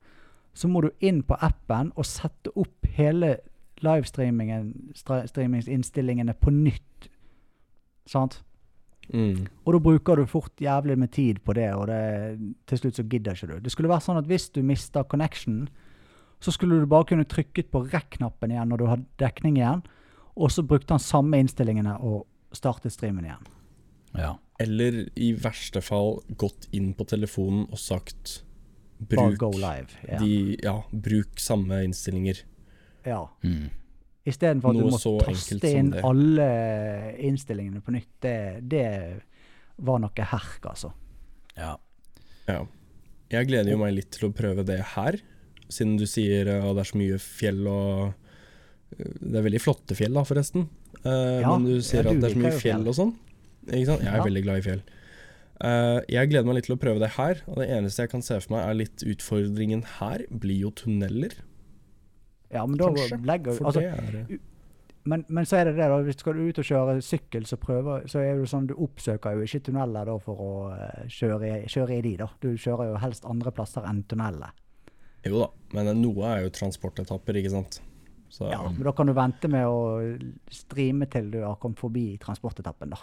så må du inn på appen og sette opp hele livestreamingsinnstillingene på nytt. Sant? Mm. Og da bruker du fort jævlig med tid på det, og det, til slutt så gidder ikke du. Det skulle være sånn at hvis du mister connection, så skulle du bare kunne trykket på rekk-knappen igjen når du har dekning igjen, og så brukte han samme innstillingene og startet streamen igjen. ja. Eller i verste fall gått inn på telefonen og sagt bruk, live. yeah. de, ja, bruk samme innstillinger. ja. Mm. Istedenfor at du Noe må taste inn det. alle innstillingene på nytt. Det, det var noe herk, altså. ja. Ja. Jeg gleder jo meg litt til å prøve det her, siden du sier at det er så mye fjell og Det er veldig flotte fjell, da, forresten. Uh, Ja, men du sier ja, du at det er så mye fjell fjell. og sånn. Ikke sant? Jeg er Ja. veldig glad i fjell. Uh, jeg gleder meg litt til å prøve det her, og det eneste jeg kan se for meg er litt utfordringen her, blir jo tunneler, Ja, men da kanskje. legger For altså, det er men, men så er det det, da. Hvis skal du ut og kjøre sykkel, så, prøver, så er det sånn du oppsøker jo ikke tunneler da for å eh, kjøre, kjøre i de, da. Du kjører jo helst andre plasser enn tunneler. Jo da, men noe er jo transportetapper, ikke sant. Så Ja, men da kan du vente med å streame til du har kommet forbi transportetappen, da.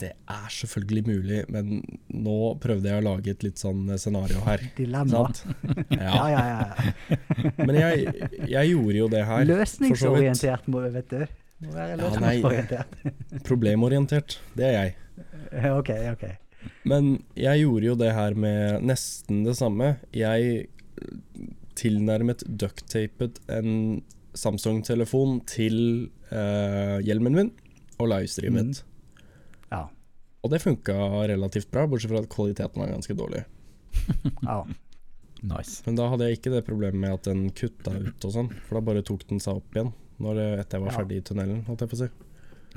Det er selvfølgelig mulig, men nå prøvde jeg å lage et litt sånn scenario her. Dilemma. Ja, Ja. ja, ja. ja. Men jeg, jeg gjorde jo det her. Løsningsorientert, må, vet du. Må være Ja, nei. løsningsorientert. Problemorientert, det er jeg. OK, OK. Men jeg gjorde jo det her med nesten det samme. Jeg tilnærmet ducktapet en Samsung-telefon til eh, hjelmen min og livestreamet. Ja. Og det funka relativt bra, bortsett fra at kvaliteten var ganske dårlig. ja. Nice. Men da hadde jeg ikke det problemet med at den kutta ut og sånn, for da bare tok den seg opp igjen når det, etter jeg var Ja. ferdig i tunnelen, holdt jeg på å si.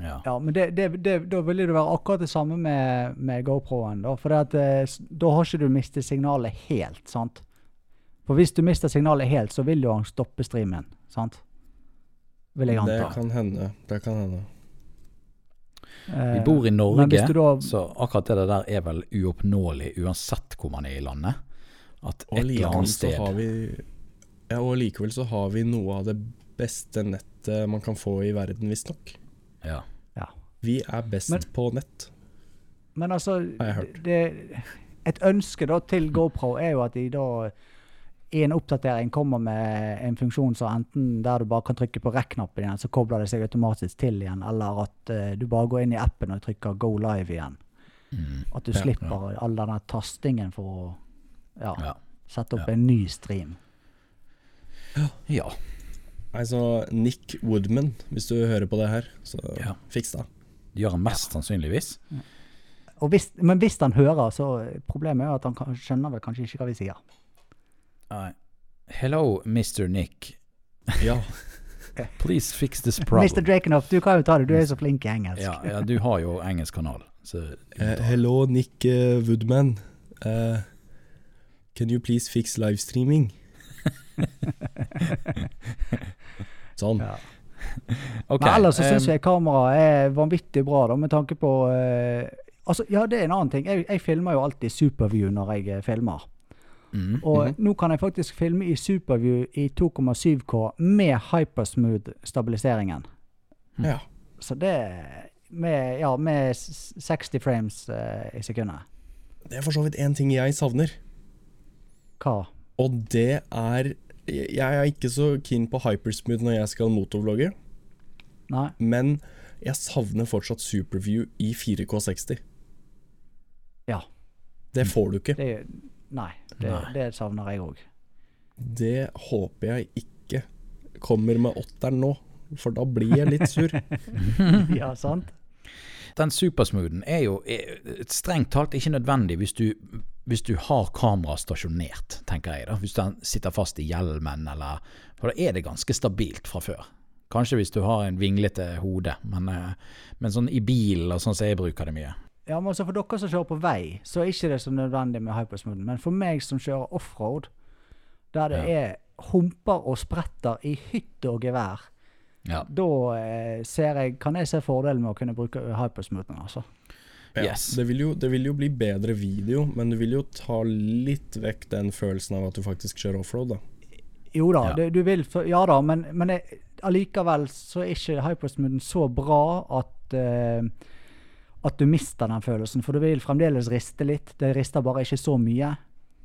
Ja. Ja, men det, det, det, da ville det være akkurat det samme med, med GoPro-en. Da, for at, eh, da har ikke du mistet signalet helt. sant? For hvis du mister signalet helt, så vil jo han stoppe streamen. sant? Vil jeg Det kan hende. Det kan hende. Eh, Vi bor i Norge, da, så akkurat det der er vel uoppnåelig uansett hvor man er i landet. At et eller annet sted har vi Ja, og likevel så har vi noe av det beste nettet man kan få i verden, visstnok. ja. ja. Vi er best Men- på nett. Men altså Har jeg hørt. det, Et ønske da til GoPro er jo at de da en oppdatering kommer med en funksjon så enten der du bare kan trykke på rekk-knappen igjen, så kobler det seg automatisk til igjen, eller at uh, du bare går inn i appen og trykker go live igjen. Mm. At du Ja, slipper all denne tastingen for å ja, ja. sette opp Ja. en ny stream. Ja. Nei, så Nick Woodman, hvis du hører på det her, så Ja. fiks det. Gjør han mest sannsynligvis. Og hvis, men hvis han hører, så problemet er at han kan, skjønner vel kanskje ikke hva vi sier. Nei. Hello, Mr. Nick. Ja. Please fix this problem. Mr. Drakenhoff, du kan jo ta det, du er så flink i engelsk. Ja, ja, du har jo engelsk kanal. Så Eh, hello, Nick uh, Woodman. Uh, can you please fix livestreaming? sånn. Ja. Okay, Men ellers så syns um, jeg kameraet er vanvittig bra, da, med tanke på Altså, ja, det er en annen ting. Jeg, jeg filmer jo alltid superview når jeg filmer. Mm. Og nå kan jeg faktisk filme i Superview i 2,7K med hypersmooth-stabiliseringen. Ja. Så det med, ja, med 60 frames uh, i sekundet. Det er for så vidt én ting jeg savner, Hva? og det er Jeg er ikke så keen på hypersmooth når jeg skal motorvlogge, Nei? men jeg savner fortsatt Superview i 4K60. Ja. Det får du ikke. Det, nei, det, Nei. det savner jeg òg. Det håper jeg ikke kommer med åtteren nå, for da blir jeg litt sur. ja, sant? Den supersmoothen er jo er, strengt talt ikke nødvendig hvis du, hvis du har kamera stasjonert, tenker jeg. da. Hvis den sitter fast i hjelmen, eller For da er det ganske stabilt fra før. Kanskje hvis du har en vinglete hode, men, eh, men sånn i bilen og sånn som jeg bruker det mye. Ja, men også For dere som kjører på vei, så er ikke det så nødvendig med hypersmooth. Men for meg som kjører offroad, der det Ja. er humper og spretter i hytte og gevær, Ja. da eh, ser jeg, kan jeg se fordelen med å kunne bruke hypersmoothen. altså. Ja, Yes. det, vil jo, det vil jo bli bedre video, men du vil jo ta litt vekk den følelsen av at du faktisk kjører offroad, da. Jo da, Ja. det, du vil, ja da, men, men jeg, allikevel så er ikke hypersmoothen så bra at eh, at du mister den følelsen. For du vil fremdeles riste litt. Det rister bare ikke så mye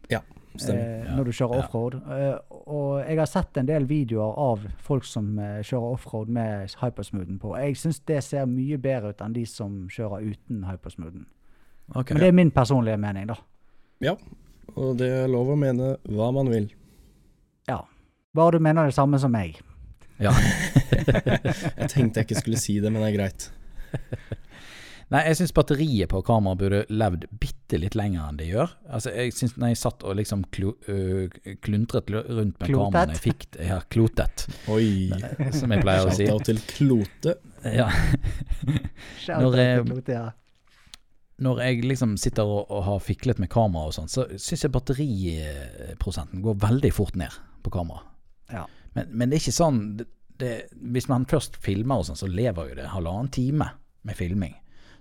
Ja, stemmer. eh, når du kjører Ja. offroad. Eh, og jeg har sett en del videoer av folk som eh, kjører offroad med hypersmoothen på. Jeg syns det ser mye bedre ut enn de som kjører uten hypersmoothen. Okay, Men det er min personlige mening, da. Ja, og det er lov å mene hva man vil. Ja. Bare du mener det samme som meg. Ja. Jeg tenkte jeg ikke skulle si det, men det er greit. Nei, jeg syns batteriet på kameraet burde levd bitte litt lenger enn det gjør. Altså, jeg synes når jeg satt og liksom klo, øh, kluntret rundt med kameraet jeg fikk det, ja, klotet, Oi. som jeg pleier å si. Shout-out til Klote. Ja. Når jeg- Klote, ja. Når jeg liksom sitter og, og har fiklet med kamera og sånn, så syns jeg batteriprosenten går veldig fort ned på kamera. Ja. Men, men det er ikke sånn det, det, Hvis man først filmer og sånn, så lever jo det halvannen time med filming.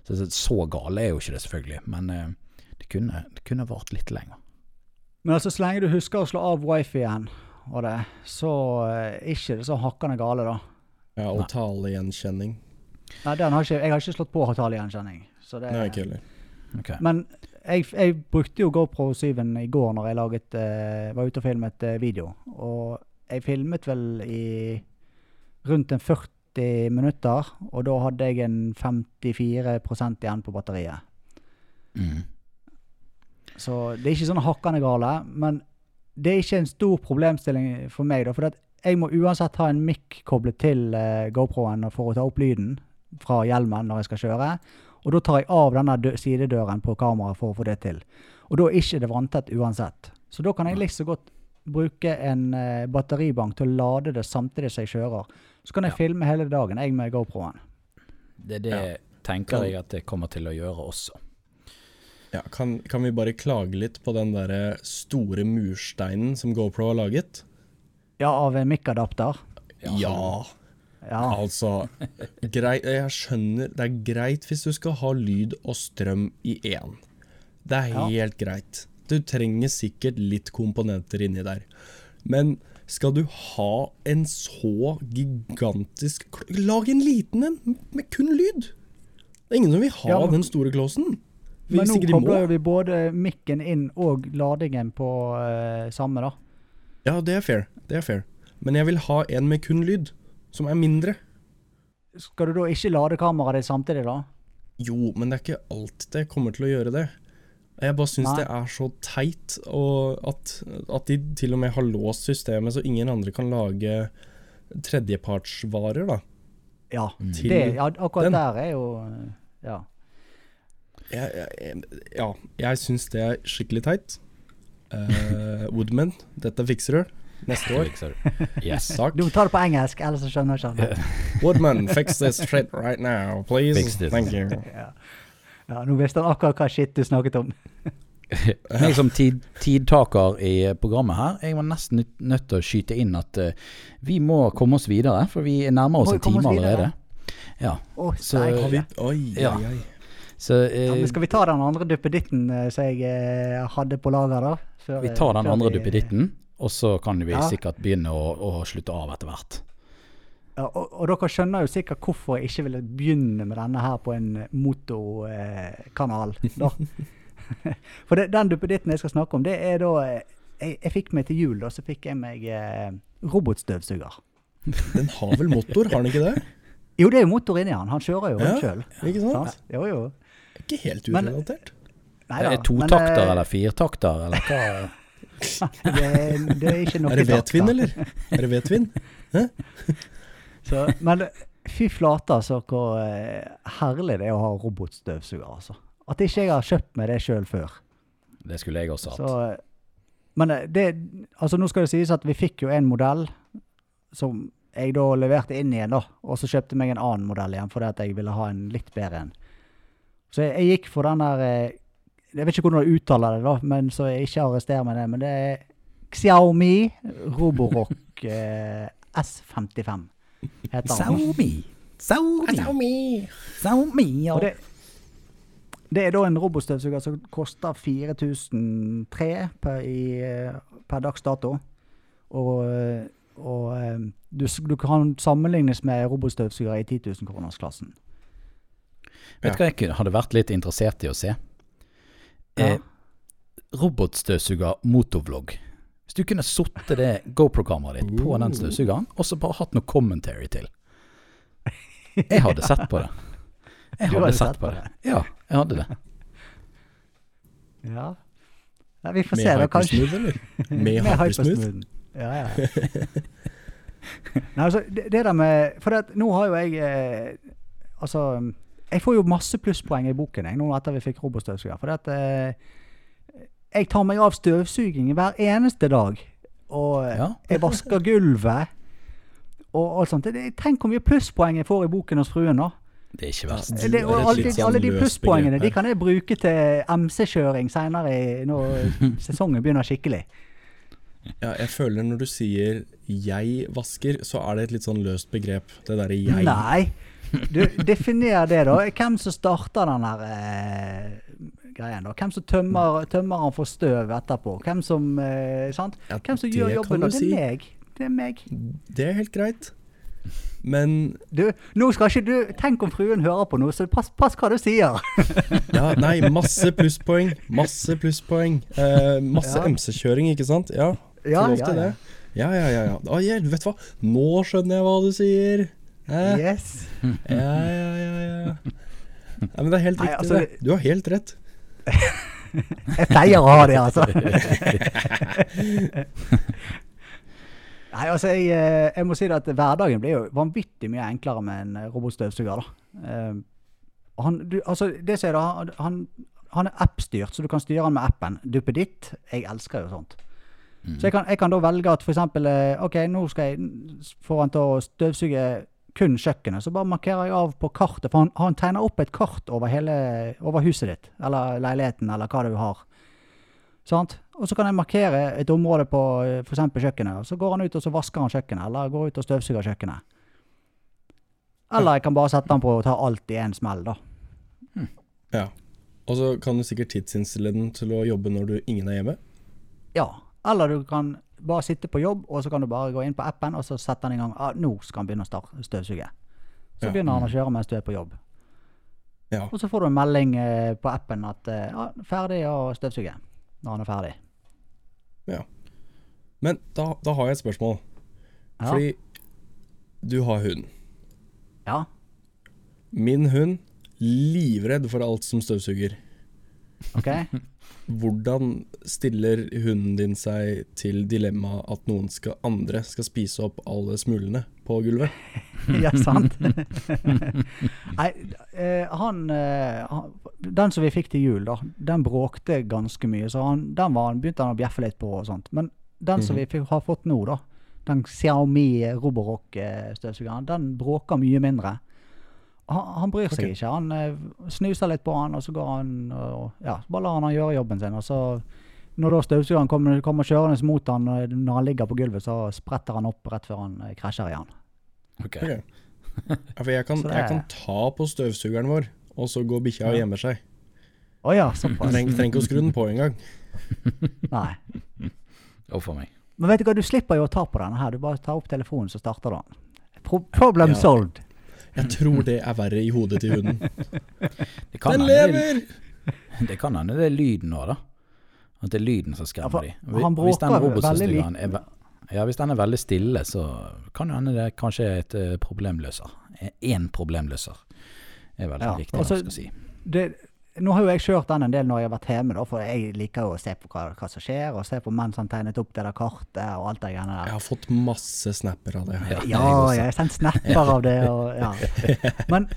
Så så- så gale er jo ikke det, selvfølgelig. Men eh, det kunne, det kunne vart litt lenger. Men altså, så lenge du husker å slå av wifi-en, og det, så eh, er ikke det så hakkende gale, da. Ja, og talegjenkjenning. Nei, den har ikke, jeg har ikke slått på talegjenkjenning. Så det, Nei, ikke heller. Okay. Men jeg, jeg brukte jo GoPro 7 i går når jeg laget, eh, var ute og filmet eh, video. Og jeg filmet vel i rundt en 40 minutter, og da hadde jeg en 54% igjen på batteriet. Mm. Så det er ikke sånn hakkende gale, men det er ikke en stor problemstilling for meg. da, For jeg må uansett ha en mic koblet til uh, GoPro-en for å ta opp lyden fra hjelmen når jeg skal kjøre. Og da tar jeg av denne dø sidedøren på kameraet for å få det til. Og da er ikke det vanntett uansett. Så da kan jeg like så godt bruke en uh, batteribank til å lade det samtidig som jeg kjører. Så kan jeg Ja. filme hele dagen, jeg med GoPro-en. Det, det Ja. tenker jeg at det kommer til å gjøre også. Ja, kan, kan vi bare klage litt på den derre store mursteinen som GoPro har laget? Ja, av en mic-adapter. Ja, Ja. altså grei, Jeg skjønner Det er greit hvis du skal ha lyd og strøm i én. Det er Ja. helt greit. Du trenger sikkert litt komponenter inni der. Men skal du ha en så gigantisk Lag en liten en med kun lyd! Det er ingen som vil ha Ja, den store klossen. Men nå kobler vi både mikken inn og ladingen på uh, samme, da. Ja, det er fair. Det er fair. Men jeg vil ha en med kun lyd, som er mindre. Skal du da ikke lade kameraet ditt samtidig, da? Jo, men det er ikke alltid det kommer til å gjøre det. Jeg bare syns Nei. det er så teit og at, at de til og med har låst systemet så ingen andre kan lage tredjepartsvarer, da. Ja. Til Det, ja akkurat den. der er jo Ja. Jeg, jeg, ja, jeg syns det er skikkelig teit. Uh, Woodman, dette fikser du neste år. Du. Yes. Takk. Du må ta det på engelsk, ellers så skjønner jeg ikke. Woodman, fix this shit right now, please. Fix this. Thank you. Ja. Ja, nå visste han akkurat hva shit du snakket om. Jeg som tid, tidtaker i programmet her, jeg var nesten nødt- til å skyte inn at uh, vi må komme oss videre, for vi nærmer oss vi en time oss allerede. Ja, Oh, Så- Oi, Ja. oi, oi. Så Ja, eh, men skal vi ta den andre duppeditten eh, som jeg eh, hadde på lager, da? Før, vi tar den andre vi- duppeditten, og så kan vi Ja. sikkert begynne å, å slutte av etter hvert. Ja, og, og dere skjønner jo sikkert hvorfor jeg ikke ville begynne med denne her på en motorkanal. Eh, For det, den duppeditten jeg skal snakke om, det er da eh, Jeg, jeg fikk meg til jul, da, så fikk jeg meg eh, robotstøvsuger. Den har vel motor, har den ikke det? Jo, det er jo motor inni han. Han kjører jo Ja, sjøl. Ikke sant? Jo, jo. Ikke helt Men- urelatert. Nei Er da, det totakter men, eh, eller firtakter, eller hva? Det, er- det er ikke noe Er det takter. V-twin, eller? Er det V-twin? Så, men fy flate, altså, hvor eh, herlig det er å ha robotstøvsuger, altså. At ikke jeg har kjøpt meg det sjøl før. Det skulle jeg også hatt. Så, men eh, det, altså nå skal det sies at vi fikk jo en modell som jeg da leverte inn igjen, da. Og så kjøpte jeg meg en annen modell igjen fordi at jeg ville ha en litt bedre en. Så jeg, jeg gikk for den der eh, Jeg vet ikke hvordan du uttaler det, da, men så jeg ikke arrester meg det. Men det er Xiaomi Roborock eh, S55, heter han. Xiaomi. Xiaomi. Xiaomi, ja. Og det, det er da en robotstøvsuger som koster 4003 per, i, eh, per dags dato. Og, eh, og eh, du, du kan sammenlignes med robotstøvsugere i 10 000-kronersklassen. Vet du hva jeg hadde vært litt interessert i å se? Ja. Eh, robotstøvsuger motovlogg. Hvis du kunne satt det GoPro-kameraet ditt på den støvsugeren, og så bare hatt noe commentary til. Jeg hadde sett på det. Jeg Du hadde sett på det. Ja, jeg hadde det. Ja. ja vi får Med se, da, kanskje. eller? Med hypersmooth? hypersmooth. Ja, ja. Nei, altså, det, det der med For det, at nå har jo jeg eh, Altså Jeg får jo masse plusspoeng i boken jeg, nå etter vi fikk robotstøvsuger. For det at eh, jeg tar meg av støvsuging hver eneste dag. Og eh, Ja. jeg vasker gulvet. Og alt sånt. Tenk hvor mye plusspoeng jeg får i boken hos fruen. da. Det er ikke verst. Det, og alle, sånn alle de plusspoengene de kan jeg bruke til MC-kjøring seinere når sesongen begynner skikkelig. Ja, jeg føler når du sier 'jeg vasker', så er det et litt sånn løst begrep. Det derre 'jeg'. Nei. Du, definer det, da. Hvem som starter den her eh, greien, da. Hvem som tømmer, tømmer han for støv etterpå. Hvem som eh, sant? Ja, Hvem som gjør jobben, Og. Det er meg. Det er meg. Det er helt greit. Men Du, nå skal ikke du Tenk om fruen hører på noe, så pass, pass hva du sier. Ja, nei, masse plusspoeng. Masse plusspoeng. Eh, masse Ja. MC-kjøring, ikke sant? Ja, Ja, ja, ja. Ja, ja, ja. ja. Å, jeg, vet du hva? Nå skjønner jeg hva du sier. Eh, Yes. Ja, ja, ja, ja. Nei, men det er helt Nei, altså, det. Du har helt rett. Jeg pleier å ha det, altså. Nei, altså, jeg, eh, jeg må si det at hverdagen blir jo vanvittig mye enklere med en eh, robotstøvsuger. da. Eh, han, du, altså, det ser er da, han- han, er app-styrt, så du kan styre han med appen. Duppeditt. Jeg elsker jo sånt. Så jeg kan, jeg kan da velge at eh, ok, nå skal jeg få han til å støvsuge kun kjøkkenet. Så bare markerer jeg av på kartet, for han, han tegner opp et kart over, hele, over huset ditt, eller leiligheten, eller hva du har. Sant? Og så kan jeg markere et område på f.eks. kjøkkenet, så går han ut og så vasker han kjøkkenet, eller går ut og støvsuger kjøkkenet. Eller jeg kan bare sette han på og ta alt i en smell, da. Ja. Og så kan du sikkert tidsinnstille den til å jobbe når du ingen er hjemme. Ja. Eller du kan bare sitte på jobb, og så kan du bare gå inn på appen, og så sette han i gang. Ah, nå skal han begynne å starte støvsuge. Så Ja. begynner han å kjøre mens du er på jobb. Ja. Og så får du en melding eh, på appen at eh, ja, ferdig å støvsuge. Når han er ferdig. Ja. Men da, da har jeg et spørsmål. Ja. Fordi du har hund. Ja. Min hund livredd for alt som støvsuger. OK? Hvordan stiller hunden din seg til dilemmaet at noen skal, andre skal spise opp alle smulene på gulvet? ja, sant? Nei, eh, han, eh, han Den som vi fikk til jul, da, den bråkte ganske mye. Så han, den var, han begynte han å bjeffe litt på og sånt. Men den som vi fikk, har fått nå, da, den Xiaomi Roborock-støvsugeren, den bråker mye mindre. Han, han bryr seg okay. ikke. Han eh, snuser litt på han, og så går han og Ja, bare lar han han gjøre jobben sin. Og så når da støvsugeren kommer, kommer kjørende mot han eh, når han ligger på gulvet, så spretter han opp rett før han eh, krasjer i han. Ok. Ok. Ja, for jeg kan, Så det jeg er- kan ta på støvsugeren vår og så går bikkja og gjemmer seg. Å ja, såpass. Trenger trenger ikke å skru den på engang. Nei. Uff a meg. Men vet du hva, du slipper jo å ta på denne her. Du bare tar opp telefonen, så starter den. Pro problem Ja. solved. Jeg tror det er verre i hodet til hunden. Det kan Den hende det- lever! Det kan hende det er lyden nå, da. At det er lyden som skremmer de. han bråker veldig er ja, hvis den er veldig stille, så kan det hende det kanskje er et eh, problemløser. Én problemløser er vel Ja, viktig altså- skal å si. Det, nå har jo jeg kjørt den en del når jeg har vært hjemme, da, for jeg liker jo å se på hva, hva som skjer, og se på mens han tegnet opp det der kartet og alt det greiene Jeg har fått masse snapper av det. Ja, Ja, jeg har sendt snapper av det, og ja. Men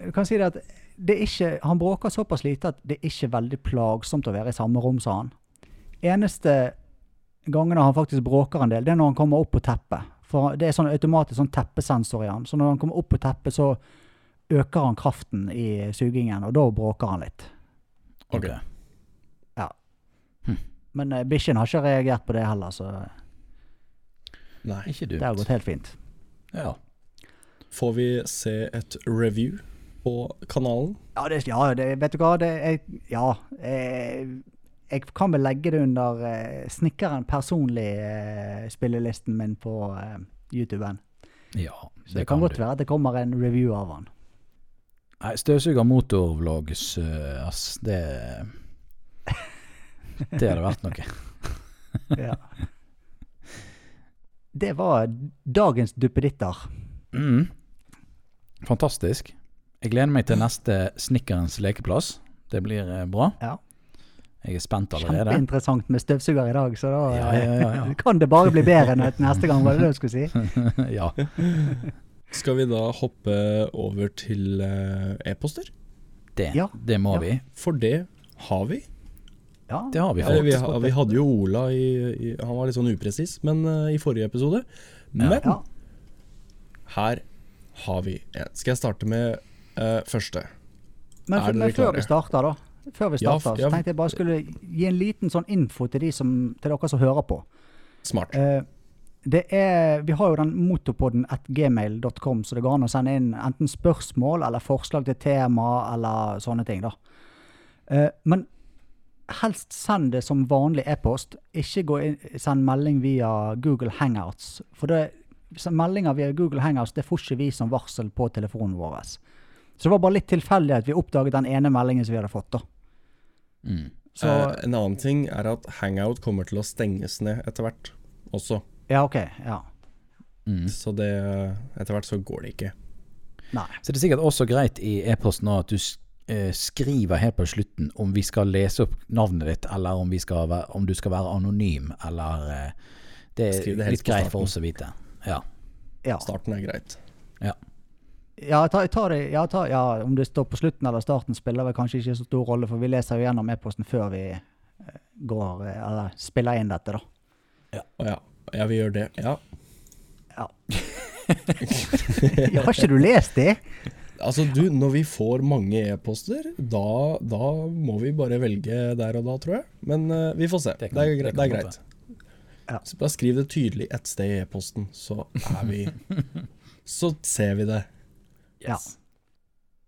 du kan si det at det er ikke, han bråker såpass lite at det er ikke veldig plagsomt å være i samme rom som han. Eneste gangene han faktisk bråker en del, det er når han kommer opp på teppet. For det er sånn automatisk sånn teppesensor i han. Så når han kommer opp på teppet, så øker han kraften i sugingen, og da bråker han litt. Ok. Ok. Men uh, bikkjen har ikke reagert på det heller, så Nei. Ikke det har gått helt fint. Ja. Får vi se et review på kanalen? Ja, det, ja det, vet du hva, det er Ja. Eh, jeg kan vel legge det under eh, snekkeren personlig eh, spillelisten min på eh, YouTuben. ja, Så det, kan, godt være at det kommer en review av han. Nei, støvsuger motorvlogs, uh, ass, det Det hadde vært noe. Ja. Det var dagens duppeditter. Mm. Fantastisk. Jeg gleder meg til neste Snikkerens lekeplass. Det blir eh, bra. Ja. Jeg er spent allerede. Kjempeinteressant med støvsuger i dag, så da Ja, ja, eh, kan det bare bli bedre enn neste gang, var det det du skulle si? ja. Skal vi da hoppe over til eh, e-poster? Det, Ja. det må Ja. vi. For det har vi. Ja, Det har vi fått. vi, vi hadde jo Ola i, i Han var litt sånn upresis, men uh, i forrige episode. Men Ja. her har vi en. Skal jeg starte med uh, første? Men, Er dere men før vi starter, da. Før vi starter, ja. så tenkte jeg bare skulle gi en liten sånn info til, de som, til dere som hører på. Smart. Eh, det er, vi har jo den motopoden at gmail.com, så det går an å sende inn enten spørsmål eller forslag til tema eller sånne ting. da. Uh, men helst send det som vanlig e-post. Ikke gå inn, send melding via Google Hangouts. For det, meldinger via Google Hangouts det får ikke vi som varsel på telefonen vår. Så det var bare litt tilfeldig at vi oppdaget den ene meldingen som vi hadde fått. da. Mm. Så, uh, en annen ting er at Hangout kommer til å stenges ned etter hvert også. Ja, OK. Ja. Mm. Så det Etter hvert så går det ikke. Nei. Så det er sikkert også greit i e-posten nå at du eh, skriver helt på slutten om vi skal lese opp navnet ditt, eller om, vi skal være, om du skal være anonym, eller eh, Det er det litt greit for oss å vite. Ja. Ja. Starten er greit. Ja, jeg tar, jeg tar det, ja, tar, ja, om det står på slutten eller starten spiller vel kanskje ikke så stor rolle, for vi leser jo gjennom e-posten før vi eh, går, eller spiller inn dette, da. Ja. ja. Ja, vi gjør det. Ja. Ja. ja, har ikke du lest det? Altså, du, når vi får mange e-poster, da, da må vi bare velge der og da, tror jeg. Men uh, vi får se. Det Det, kan- er, det er, greit. det er greit. Ja. Så bare skriv det tydelig ett sted i e-posten, så er vi Så ser vi det. Ja.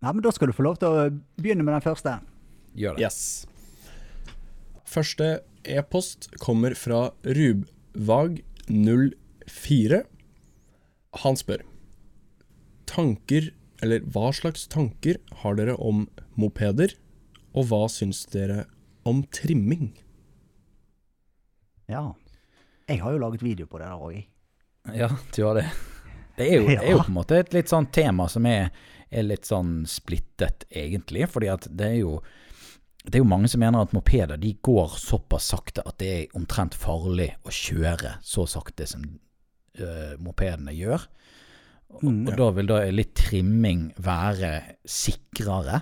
Nei, men da skal du få lov til å begynne med den første. Gjør det. Yes. Første e-post kommer fra Rubvag04. Han spør Tanker, eller hva slags tanker har dere om mopeder, og hva syns dere om trimming? Ja. Jeg har jo laget video på det der òg. Ja, du har det. Det er, jo, det er jo på en måte et litt sånn tema som er, er litt sånn splittet, egentlig. Fordi at det er jo det er jo mange som mener at mopeder de går såpass sakte at det er omtrent farlig å kjøre så sakte som uh, mopedene gjør. Og, Mm. og da vil da litt trimming være sikrere.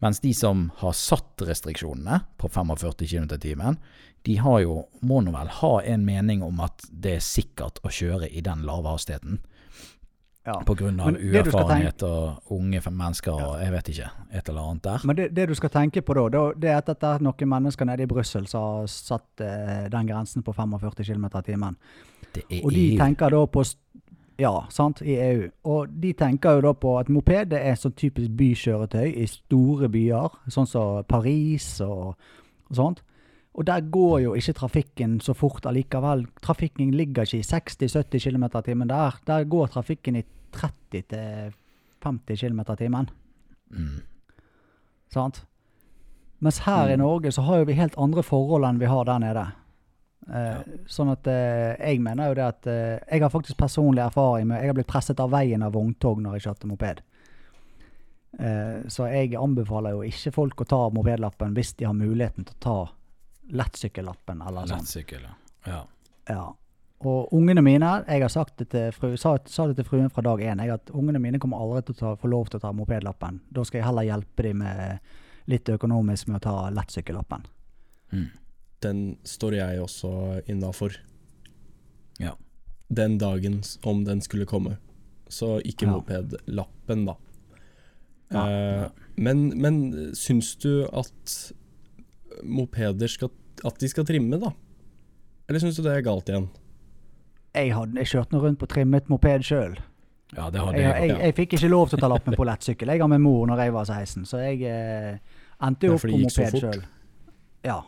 Mens de som har satt restriksjonene på 45 km i timen, de har jo, må nå vel ha en mening om at det er sikkert å kjøre i den lave hastigheten. Ja. Av uerfarenhet og unge mennesker og jeg vet ikke, et eller annet der. Men det, det du skal tenke på da, det er at det er noen mennesker nede i Brussel som har satt eh, den grensen på 45 km i timen. Og de EU. tenker da på Ja, sant, i EU. Og de tenker jo da på at moped det er sånn typisk bykjøretøy i store byer, sånn som Paris og, og sånt. Og der går jo ikke trafikken så fort allikevel. Trafikken ligger ikke i 60-70 km i timen der. Der går trafikken i 30-50 km i timen. Mm. Sant? Mens her i Mm. Norge så har jo vi helt andre forhold enn vi har der nede. Eh, Sånn at eh, jeg mener jo det at eh, Jeg har faktisk personlig erfaring med Jeg har blitt presset av veien av vogntog når jeg kjørte moped. Eh, så jeg anbefaler jo ikke folk å ta mopedlappen hvis de har muligheten til å ta lettsykkellappen eller sånn. Lettsykkel, ja. ja. Og ungene mine Jeg har sagt det til fru, sa, sa det til fruen fra dag én. Jeg at ungene mine kommer aldri til å ta, få lov til å ta mopedlappen. Da skal jeg heller hjelpe dem med litt økonomisk med å ta lettsykkellappen. Mm. Den står jeg også innafor. Ja. Den dagen om den skulle komme. Så ikke Ja. mopedlappen, da. Ja. ja. men, men syns du at mopeder skal At de skal trimme, da? Eller syns du det er galt igjen? Jeg, hadde, jeg kjørte nå rundt på trimmet moped sjøl. ja, det hadde Jeg, jeg. jeg, jeg fikk ikke lov til å ta lappen på lettsykkel. Jeg har med mor når jeg var 16, så jeg eh, endte jo opp på moped sjøl. Ja.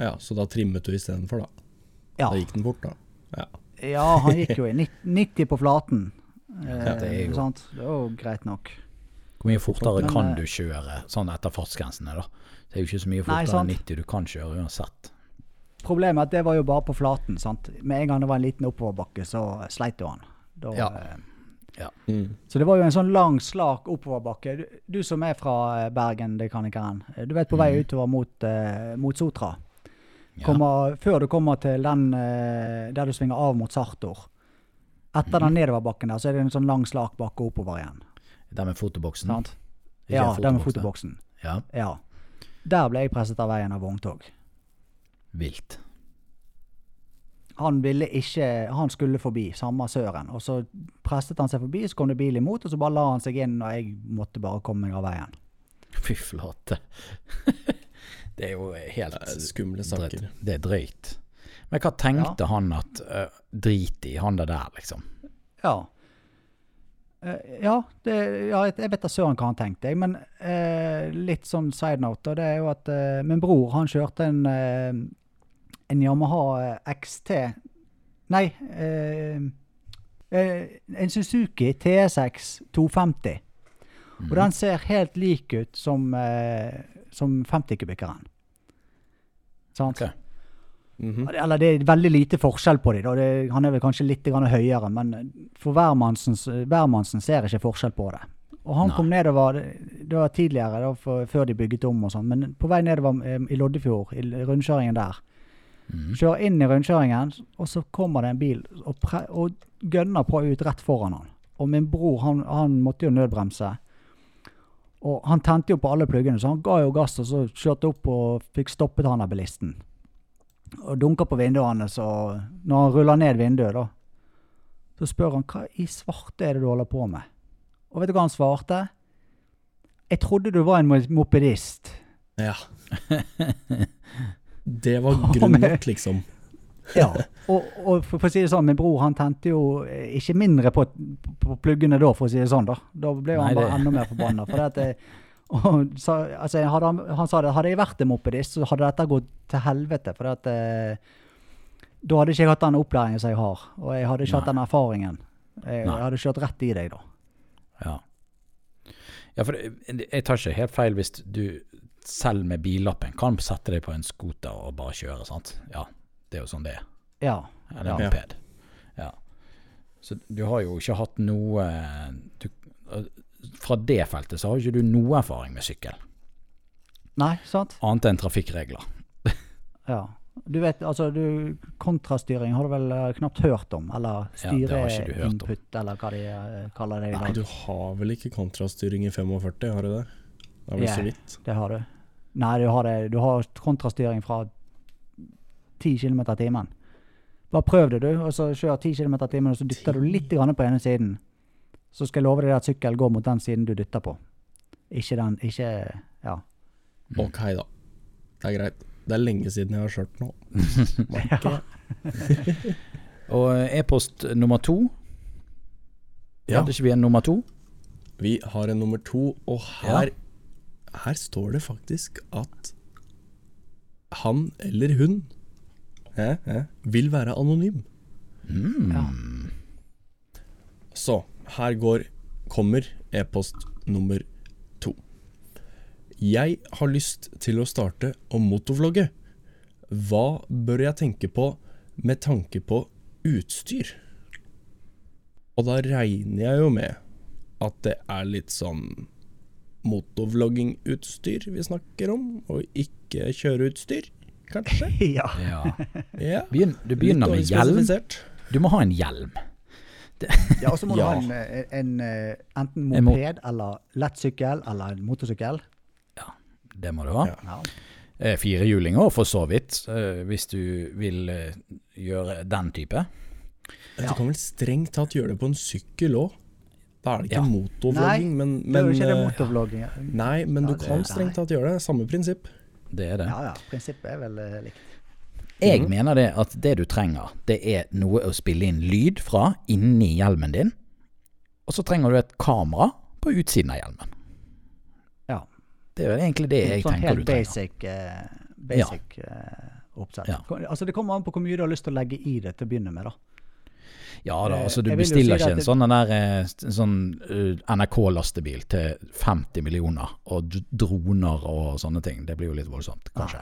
Ja, Så da trimmet du istedenfor, da? Ja. Da gikk den bort, da? Ja. ja, han gikk jo i 90 på flaten. Eh, det er jo- sant? Det var jo greit nok. Hvor mye fortere Men, kan eh, du kjøre sånn etter fartsgrensene, da? Det er jo ikke så mye fortere enn 90 du kan kjøre uansett. Problemet er at det var jo bare på flaten. sant? Med en gang det var en liten oppoverbakke, så sleit jo han. Da, Ja. Ja. Mm. Så det var jo en sånn lang, slak oppoverbakke. Du, du som er fra eh, Bergen, det kan ikke han. Du vet på vei mm. utover mot, uh, mot Sotra. Ja. Før du kommer til den uh, der du svinger av mot Sartor. Etter mm. den nedoverbakken der, så er det en sånn lang, slak bakke oppover igjen. Der med fotoboksen. Sant? Ja, der den med fotoboksen. Ja, Ja. Der ble jeg presset av veien av vogntog. Vilt. Han ville ikke Han skulle forbi, samme søren. Og så presset han seg forbi, så kom det bil imot, og så bare la han seg inn, og jeg måtte bare komme meg av veien. Fy flate. det er jo helt skumle saker. drøyt. Det er drøyt. Men hva tenkte han at uh, Drit i han det der, liksom. Ja. Uh, ja, det, ja, jeg vet da søren hva han tenkte, jeg. Men uh, litt sånn side note, og det er jo at eh, min bror han kjørte en, en Yamaha eh, XT Nei, eh, eh, en Suzuki TSX 250. Mm. Og den ser helt lik ut som, eh, som 50-kubikkeren. Sant? Okay. Mm -hmm. Eller det er veldig lite forskjell på dem. Det, han er vel kanskje litt grann høyere, men for hvermannsen, ser ikke forskjell på det. Og han Nei. kom nedover det var tidligere, da, for, før de bygget om og sånn, men på vei nedover eh, i Loddefjord, i rundkjøringen der. Mhm. Kjører inn i rundkjøringen, og så kommer det en bil og, pre og gønner på ut rett foran han. Og min bror, han, han måtte jo nødbremse. Og han tente jo på alle pluggene, så han ga jo gass og så kjørte opp og fikk stoppet han av bilisten. Og dunka på vinduene, så når han ruller ned vinduet, da, så spør han hva i svarte er det du holder på med? Og vet du hva han svarte? Jeg trodde du var en mo- mopedist. Ja. Det var grunn nok, liksom. Ja, og, og for, å si det sånn, min bror han tente jo eh, ikke mindre på, på pluggene da, for å si det sånn. Da Da ble Nei, han bare det- enda mer forbanna. For at og, så, altså, han, han sa det, hadde jeg vært en mopedist, så hadde dette gått til helvete. For at, eh, da hadde ikke jeg hatt den opplæringen som jeg har, og jeg hadde ikke hatt den erfaringen. Jeg, jeg hadde kjørt rett i deg da. Ja. ja, for det- jeg tar ikke helt feil hvis du selv med billappen kan sette deg på en scooter og bare kjøre, sant? Ja, det er jo sånn det er. Ja. Eller Ja. en moped. Ja. Så du har jo ikke hatt noe du, Fra det feltet så har ikke du noe erfaring med sykkel, Nei, sant? annet enn trafikkregler. Ja. Du vet, altså du, kontrastyring har du vel eh, knapt hørt om, eller Ja, styreinput, eller hva de eh, kaller det i Nei, du har vel ikke kontrastyring i 45, har du det? Det er vel yeah, så vidt. Det har du. Nei, du har, det. Du har kontrastyring fra 10 km i timen. Bare prøv det, du. og så Kjør 10 km i timen, og så dytter du litt grann på ene siden. Så skal jeg love deg at sykkel går mot den siden du dytter på. Ikke den Ikke Ja. Mm. Ok, da. Det er greit. Det er lenge siden jeg har kjørt nå. ja. Og e-post nummer to Ja. Hadde ikke vi en nummer to? Vi har en nummer to, og her, her står det faktisk at han eller hun hæ, hæ, vil være anonym. Ja. Så her går, kommer e-post nummer to. Jeg har lyst til å starte å motovlogge. Hva bør jeg tenke på med tanke på utstyr? Og da regner jeg jo med at det er litt sånn motovloggingutstyr vi snakker om, og ikke kjøreutstyr, kanskje? ja. Ja. Begyn, du begynner med hjelm. Du må ha en hjelm. ja og så må Ja. du ha en, en, en, eh, enten En mo- moped eller lettsykkel eller en motorsykkel. Ja, Det må du ha. Ja. Eh, Firehjulinger for så vidt, eh, hvis du vil eh, gjøre den type. Ja. Du kan vel strengt tatt gjøre det på en sykkel òg? Da er det ikke Ja. motovlogging, men, Det er men ikke det ja. motorvlogging. Nei, men Ja, du det- kan strengt tatt gjøre det. Samme prinsipp. Det er det. Ja, ja. Prinsippet er vel eh, likt. Jeg mm. mener det at det du trenger, det er noe å spille inn lyd fra inni hjelmen din. Og så trenger du et kamera på utsiden av hjelmen. Ja. Det er jo egentlig det jeg sånn tenker helt du trenger. basic, uh, basic uh, oppsett. Ja. Altså, det kommer an på hvor mye du har lyst til å legge i det til å begynne med. da. Ja da, Eh, altså du bestiller si ikke en sånn, der, eh, sånn eh, NRK-lastebil til 50 millioner, og droner og sånne ting. Det blir jo litt voldsomt, kanskje.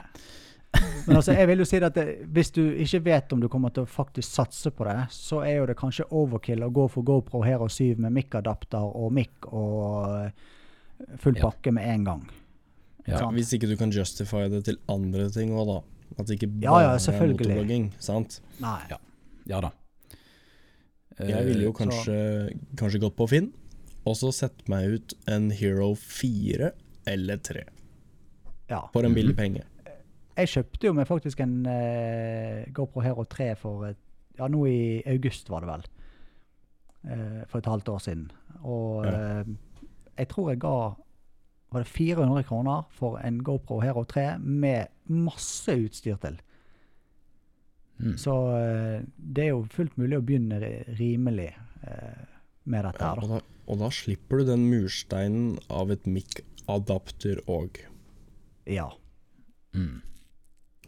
Men altså, jeg vil jo si at det, hvis du ikke vet om du kommer til å faktisk satse på det, så er jo det kanskje overkill å gå for GoPro Hero 7 med mic-adapter og mic og full Ja. pakke med en gang. Ja. Sant? Hvis ikke du kan justify det til andre ting òg, da. At det ikke bare ja, er motorblogging. Sant? Nei. Ja. Ja da. Jeg ville jo Eh, kanskje, kanskje gått på Finn, og så sett meg ut en Hero 4 eller 3 Ja. for en Mhm. billig penge. Jeg kjøpte jo meg faktisk en uh, GoPro Hero 3 for et, ja, nå i august, var det vel. Uh, for et halvt år siden. Og eh, jeg tror jeg ga var det 400 kroner for en GoPro Hero 3 med masse utstyr til. Mm. Så eh, det er jo fullt mulig å begynne rimelig eh, med dette Ja, her, og, da. da, og da slipper du den mursteinen av et mic-adapter òg. Ja. Mm.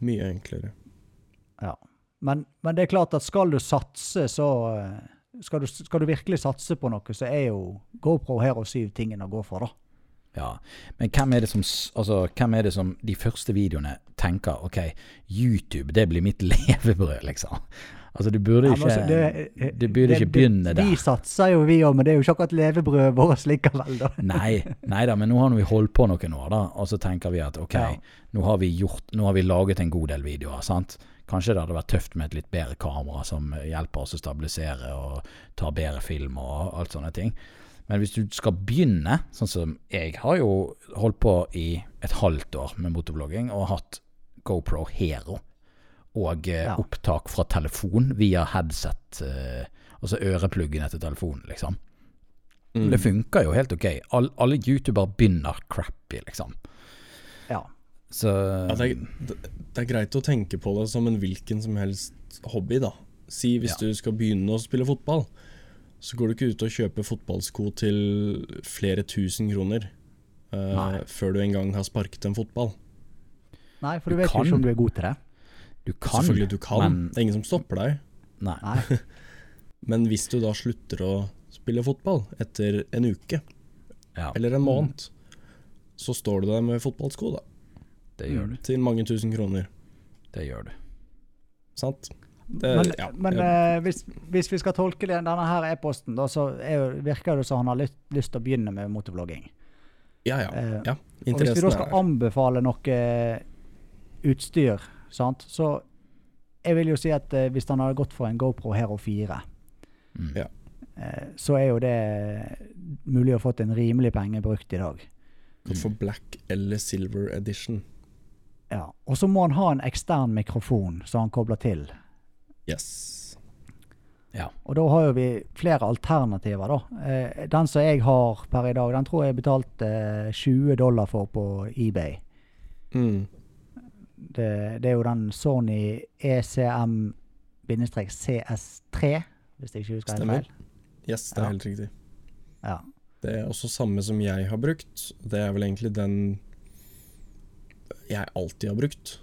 Mye enklere. ja. Men, men det er klart at skal du satse, så eh, skal du, skal du virkelig satse på noe, så er jo GoPro Hero 7 tingen å gå for, da. Ja, men hvem er det som Altså, hvem er det som de første videoene tenker OK, YouTube, det blir mitt levebrød, liksom. Altså, du burde ikke ja, altså, Du burde ikke begynne der. Vi satser jo, vi òg, men det er jo ikke akkurat levebrødet vårt likevel, da. Nei, nei da, men nå har vi holdt på noen år, da, og så tenker vi at OK, Ja. nå har vi gjort Nå har vi laget en god del videoer, sant. Kanskje det hadde vært tøft med et litt bedre kamera som hjelper oss å stabilisere og ta bedre film og alt sånne ting. Men hvis du skal begynne, sånn som jeg har jo holdt på i et halvt år med motorblogging og hatt GoPro Hero og eh, Ja. opptak fra telefon via headset, eh, altså ørepluggen etter telefonen, liksom. Mm. Det funker jo helt ok. All, alle youtubere begynner crappy, liksom. Ja. Så Ja, det, er, det, det er greit å tenke på det som en hvilken som helst hobby, da. Si hvis Ja. du skal begynne å spille fotball, så går du ikke ut og kjøper fotballsko til flere tusen kroner uh, før du en gang har sparket en fotball. Nei, for Du du vet kan. jo ikke om du er god til det. du kan, Selvfølgelig du kan, men det er ingen som stopper deg. Nei. Nei. Men hvis du da slutter å spille fotball etter en uke Ja, eller en måned, så står du der med fotballsko, da. det gjør du. Til mange tusen kroner. Det gjør du. Sant? Det, Men, ja, men eh, hvis, hvis vi skal tolke den, denne her e-posten, så er virker det som han har lyst, lyst til å begynne med motorvlogging. ja, ja, eh, ja. Og hvis vi da skal anbefale noe utstyr, sant, så jeg vil jo si at eh, hvis han hadde gått for en GoPro Hero 4, Mm. Ja. eh, så er jo det mulig å få en rimelig penge brukt i dag. Gått for black eller silver edition. Ja. Og så må han ha en ekstern mikrofon som han kobler til. Yes. Og da har jo vi flere alternativer, da. Eh, den som jeg har per i dag, den tror jeg betalte eh, 20 dollar for på eBay. Mm. Det, det er jo den Sony E ECM-CS3, hvis jeg ikke husker helt feil. Yes, det er Ja. helt riktig. Ja. Det er også samme som jeg har brukt. Det er vel egentlig den jeg alltid har brukt.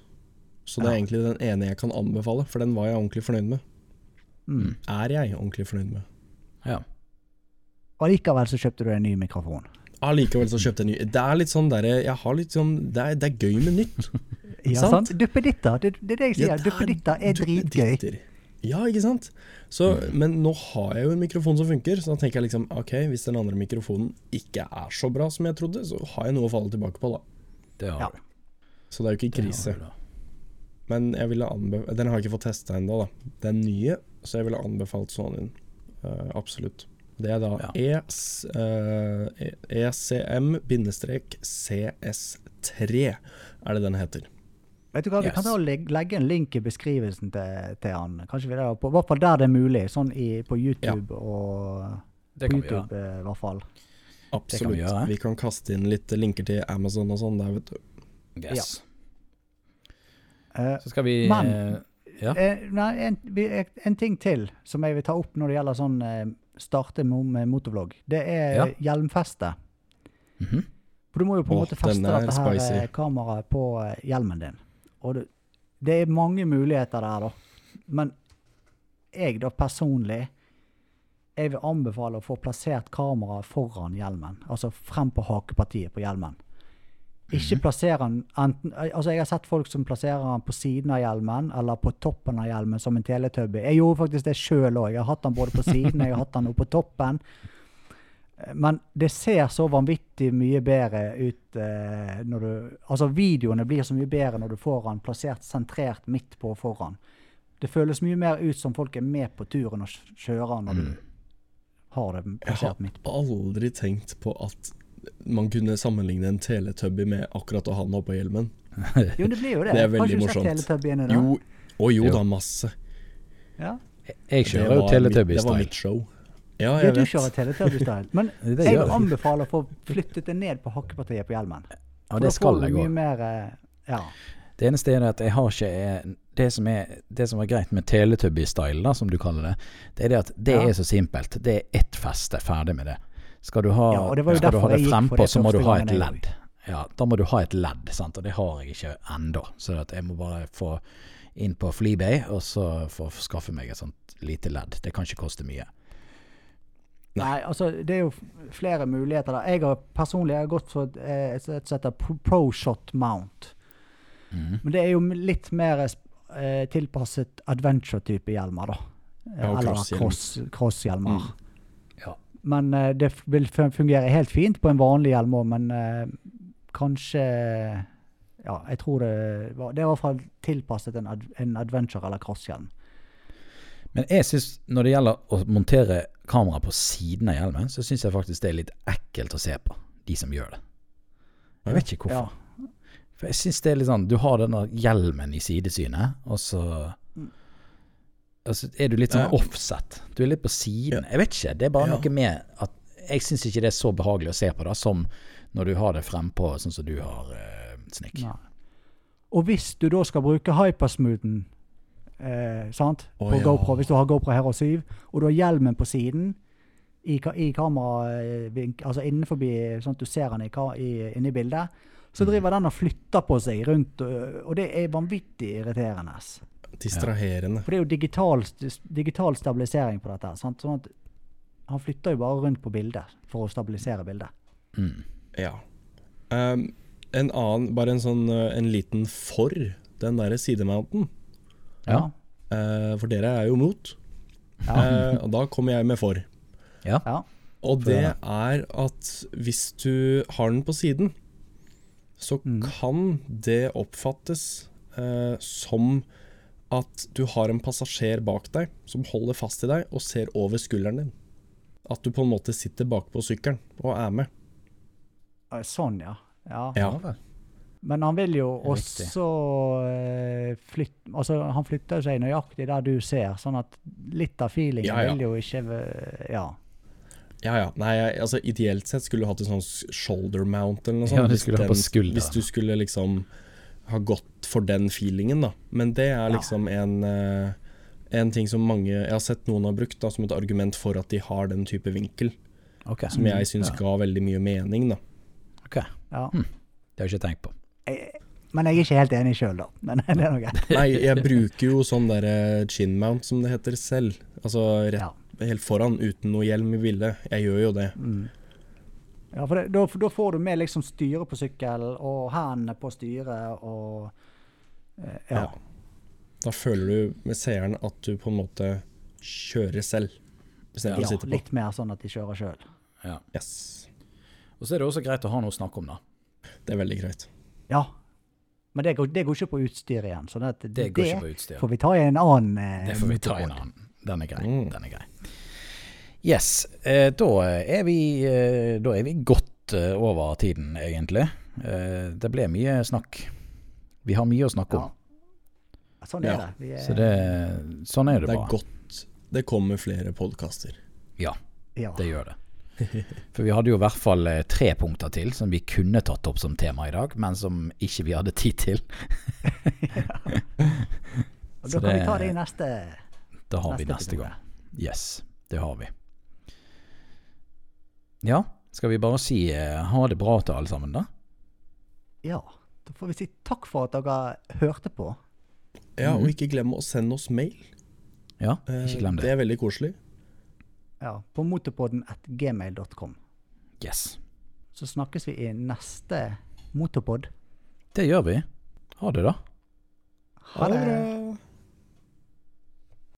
Så det er Ja. egentlig den ene jeg kan anbefale, for den var jeg ordentlig fornøyd med. Mm. Er jeg ordentlig fornøyd med. Ja. Og likevel så kjøpte du en ny mikrofon. Allikevel så kjøpte jeg en ny. Det er litt sånn derre Jeg har litt sånn Det er, det er gøy med nytt. Ja, Sant? sant? Duppeditter, det, det er det jeg sier. Ja, det Duppeditter er dritgøy. Ja, ikke sant? Så, Men nå har jeg jo en mikrofon som funker, så da tenker jeg liksom OK, hvis den andre mikrofonen ikke er så bra som jeg trodde, så har jeg noe å falle tilbake på, da. Det har Ja. du. Så det er jo ikke Det har krise. du da. Men jeg ville anbefalt Den har jeg ikke fått testa ennå, da. Den nye, så jeg ville anbefalt Sonyen. Uh, absolutt. Det er da Ja. Eh, ECM-CS3 er det den heter. Vet du hva, Vi Yes. kan ta legge, legge en link i beskrivelsen til, til han. Kanskje vi der, på, I hvert fall der det er mulig. Sånn i, på YouTube og Det På kan vi gjøre. YouTube eh, i hvert fall. Absolutt. vi gjøre. vi kan kaste inn litt linker til Amazon og sånn der, vet du. Yes. Eh, Så skal vi Men- eh, Ja. eh, nei, en, en ting til som jeg vil ta opp når det gjelder sånn eh, starte med motorvlogg, det er Ja. hjelmfeste. mhm. For du må jo på en oh, måte feste dette her spicy. eh, kameraet på eh, hjelmen din. Og det, det er mange muligheter der, da. Men jeg da personlig jeg vil anbefale å få plassert kameraet foran hjelmen. Altså frem på hakepartiet på hjelmen. Ikke plassere den enten Altså, jeg har sett folk som plasserer den på siden av hjelmen eller på toppen av hjelmen som en teletubby. Jeg gjorde faktisk det sjøl òg. Jeg har hatt den både på siden jeg har hatt den oppe på toppen. Men det ser så vanvittig mye bedre ut eh, når du Altså, videoene blir så mye bedre når du får den plassert sentrert midt på foran. Det føles mye mer ut som folk er med på turen og kjører når du har det plassert midt på. Jeg har aldri tenkt på at man kunne sammenligne en teletubby med akkurat å ha den oppå hjelmen. Jo, det blir jo det. Det er Har veldig ikke du sett morsomt. Teletubbyene da? Jo, å jo Jo. da, masse. Ja. Jeg kjører jo Teletubby-style. Det var mitt show. Ja, Ja, jeg du vet. kjører Teletubby-style. Men Det jeg gjør vil anbefale å få flyttet det ned på hakkepartiet på hjelmen. Ja, det skal jeg òg. eh, Ja. Det eneste er at jeg har ikke eh, Det som er, det som er greit med Teletubby-style, som du kaller det, det er det at det Ja. er så simpelt. Det er ett feste, ferdig med det. Skal du ha, Ja, det skal du ha det frempå, så må du ha et ledd. Ja, da må du ha et ledd, sant? og det har jeg ikke ennå. Så jeg må bare få inn på Fleabay, og så få skaffe meg et sånt lite ledd. Det kan ikke koste mye. Nei, altså det er jo flere muligheter der. Jeg har personlig jeg har gått for et, eh, et et som heter Pro- ProShot Mount. Mm. Men det er jo litt mer eh, tilpasset adventure-type hjelmer, da. Ja, Eller crosshjelm. cross-hjelmer. Mm. Ja. Men eh, det vil fungere helt fint på en vanlig hjelm òg, men eh, kanskje Ja, jeg tror det var Det er i hvert fall tilpasset en, ad, en adventure- eller crosshjelm. Men jeg synes når det gjelder å montere kamera på siden av hjelmen, så syns jeg faktisk det er litt ekkelt å se på, de som gjør det. Jeg vet ikke hvorfor. For jeg syns det er litt sånn Du har denne hjelmen i sidesynet, og så Og så er du litt sånn offset. Du er litt på siden. Jeg vet ikke. Det er bare Ja. noe med at Jeg syns ikke det er så behagelig å se på, da, som når du har det frempå, sånn som du har, eh, Snikk. Nei. Og hvis du da skal bruke hypersmoothen eh, sant? På ja. GoPro, hvis du har GoPro Hero 7, og du har hjelmen på siden i, i kameravink, altså innenfor, sånn at du ser den i, i, inne bildet, så Mm. driver den og flytter på seg rundt, og det er vanvittig irriterende. Distraherende. For det er jo digital, digital stabilisering på dette. Sant? Sånn at han flytter jo bare rundt på bildet for å stabilisere bildet. Mm. Ja. Um, en annen, bare en sånn uh, en liten for den derre sidemounten. Ja. Uh, for dere er jo mot. Ja. Uh, og da kommer jeg med for. Ja. ja. Og det er at hvis du har den på siden, så Mm. kan det oppfattes uh, som at du har en passasjer bak deg som holder fast i deg og ser over skulderen din. At du på en måte sitter bakpå sykkelen og er med. Sånn, ja. ja. Ja. Men han vil jo Riktig. også eh, flytte Altså, han flytter seg nøyaktig der du ser, sånn at litt av feelingen Ja, ja. vil jo ikke Ja. Ja ja. Nei, jeg, altså ideelt sett skulle du hatt en sånn shoulder mount eller noe sånt. Ja, du hvis skulle ha på skulder. Hvis du skulle liksom ha gått for den feelingen, da. Men det er Ja. liksom en eh, En ting som mange Jeg har sett noen har brukt da som et argument for at de har den type vinkel. Okay. som jeg syns Ja. ga veldig mye mening, da. ok. Ja. Det har jeg ikke tenkt på. Jeg, men jeg er ikke helt enig sjøl, da. Men det er noe greit. Nei, jeg bruker jo sånn derre chin mount, som det heter selv. Altså rett Ja. helt foran, uten noe hjelm i bildet. Jeg gjør jo det. Mm. Ja, for det, da, da får du med liksom styret på sykkel, og hendene på styret, og eh, ja. Ja. Da føler du med seeren at du på en måte kjører selv, ja, litt mer sånn at de kjører sjøl. Ja. Yes. Og så er det også greit å ha noe å snakke om, da. Det er veldig greit. Ja. Men det går, det går ikke på utstyr igjen. Så det, det, Det går ikke på utstyr. får vi ta i en annen eh, Det får vi ta i en annen. Den er grei. Mm. Den er grei. Yes. Eh, da, er vi, eh, da er vi godt eh, over tiden, egentlig. Eh, det ble mye snakk. Vi har mye å snakke Ja. om. Sånn er Ja, det. Vi er, Så det, sånn er det, Det er bare. godt det kommer flere podkaster. Ja, ja. det gjør det. For vi hadde jo i hvert fall tre punkter til som vi kunne tatt opp som tema i dag, men som ikke vi hadde tid til. ja. Og da kan det- vi ta det i neste Da har vi Neste neste gang. Yes, det har vi. Ja, skal vi bare si eh, ha det bra til alle sammen, da? Ja. Da får vi si takk for at dere hørte på. Ja, Mhm. og ikke glem å sende oss mail. Ja, Eh, ikke glem Det det. er veldig koselig. Ja, på motorpodden at gmail.com. Yes. Så snakkes vi i neste motorpod. Det gjør vi. Ha det, da. Ha det.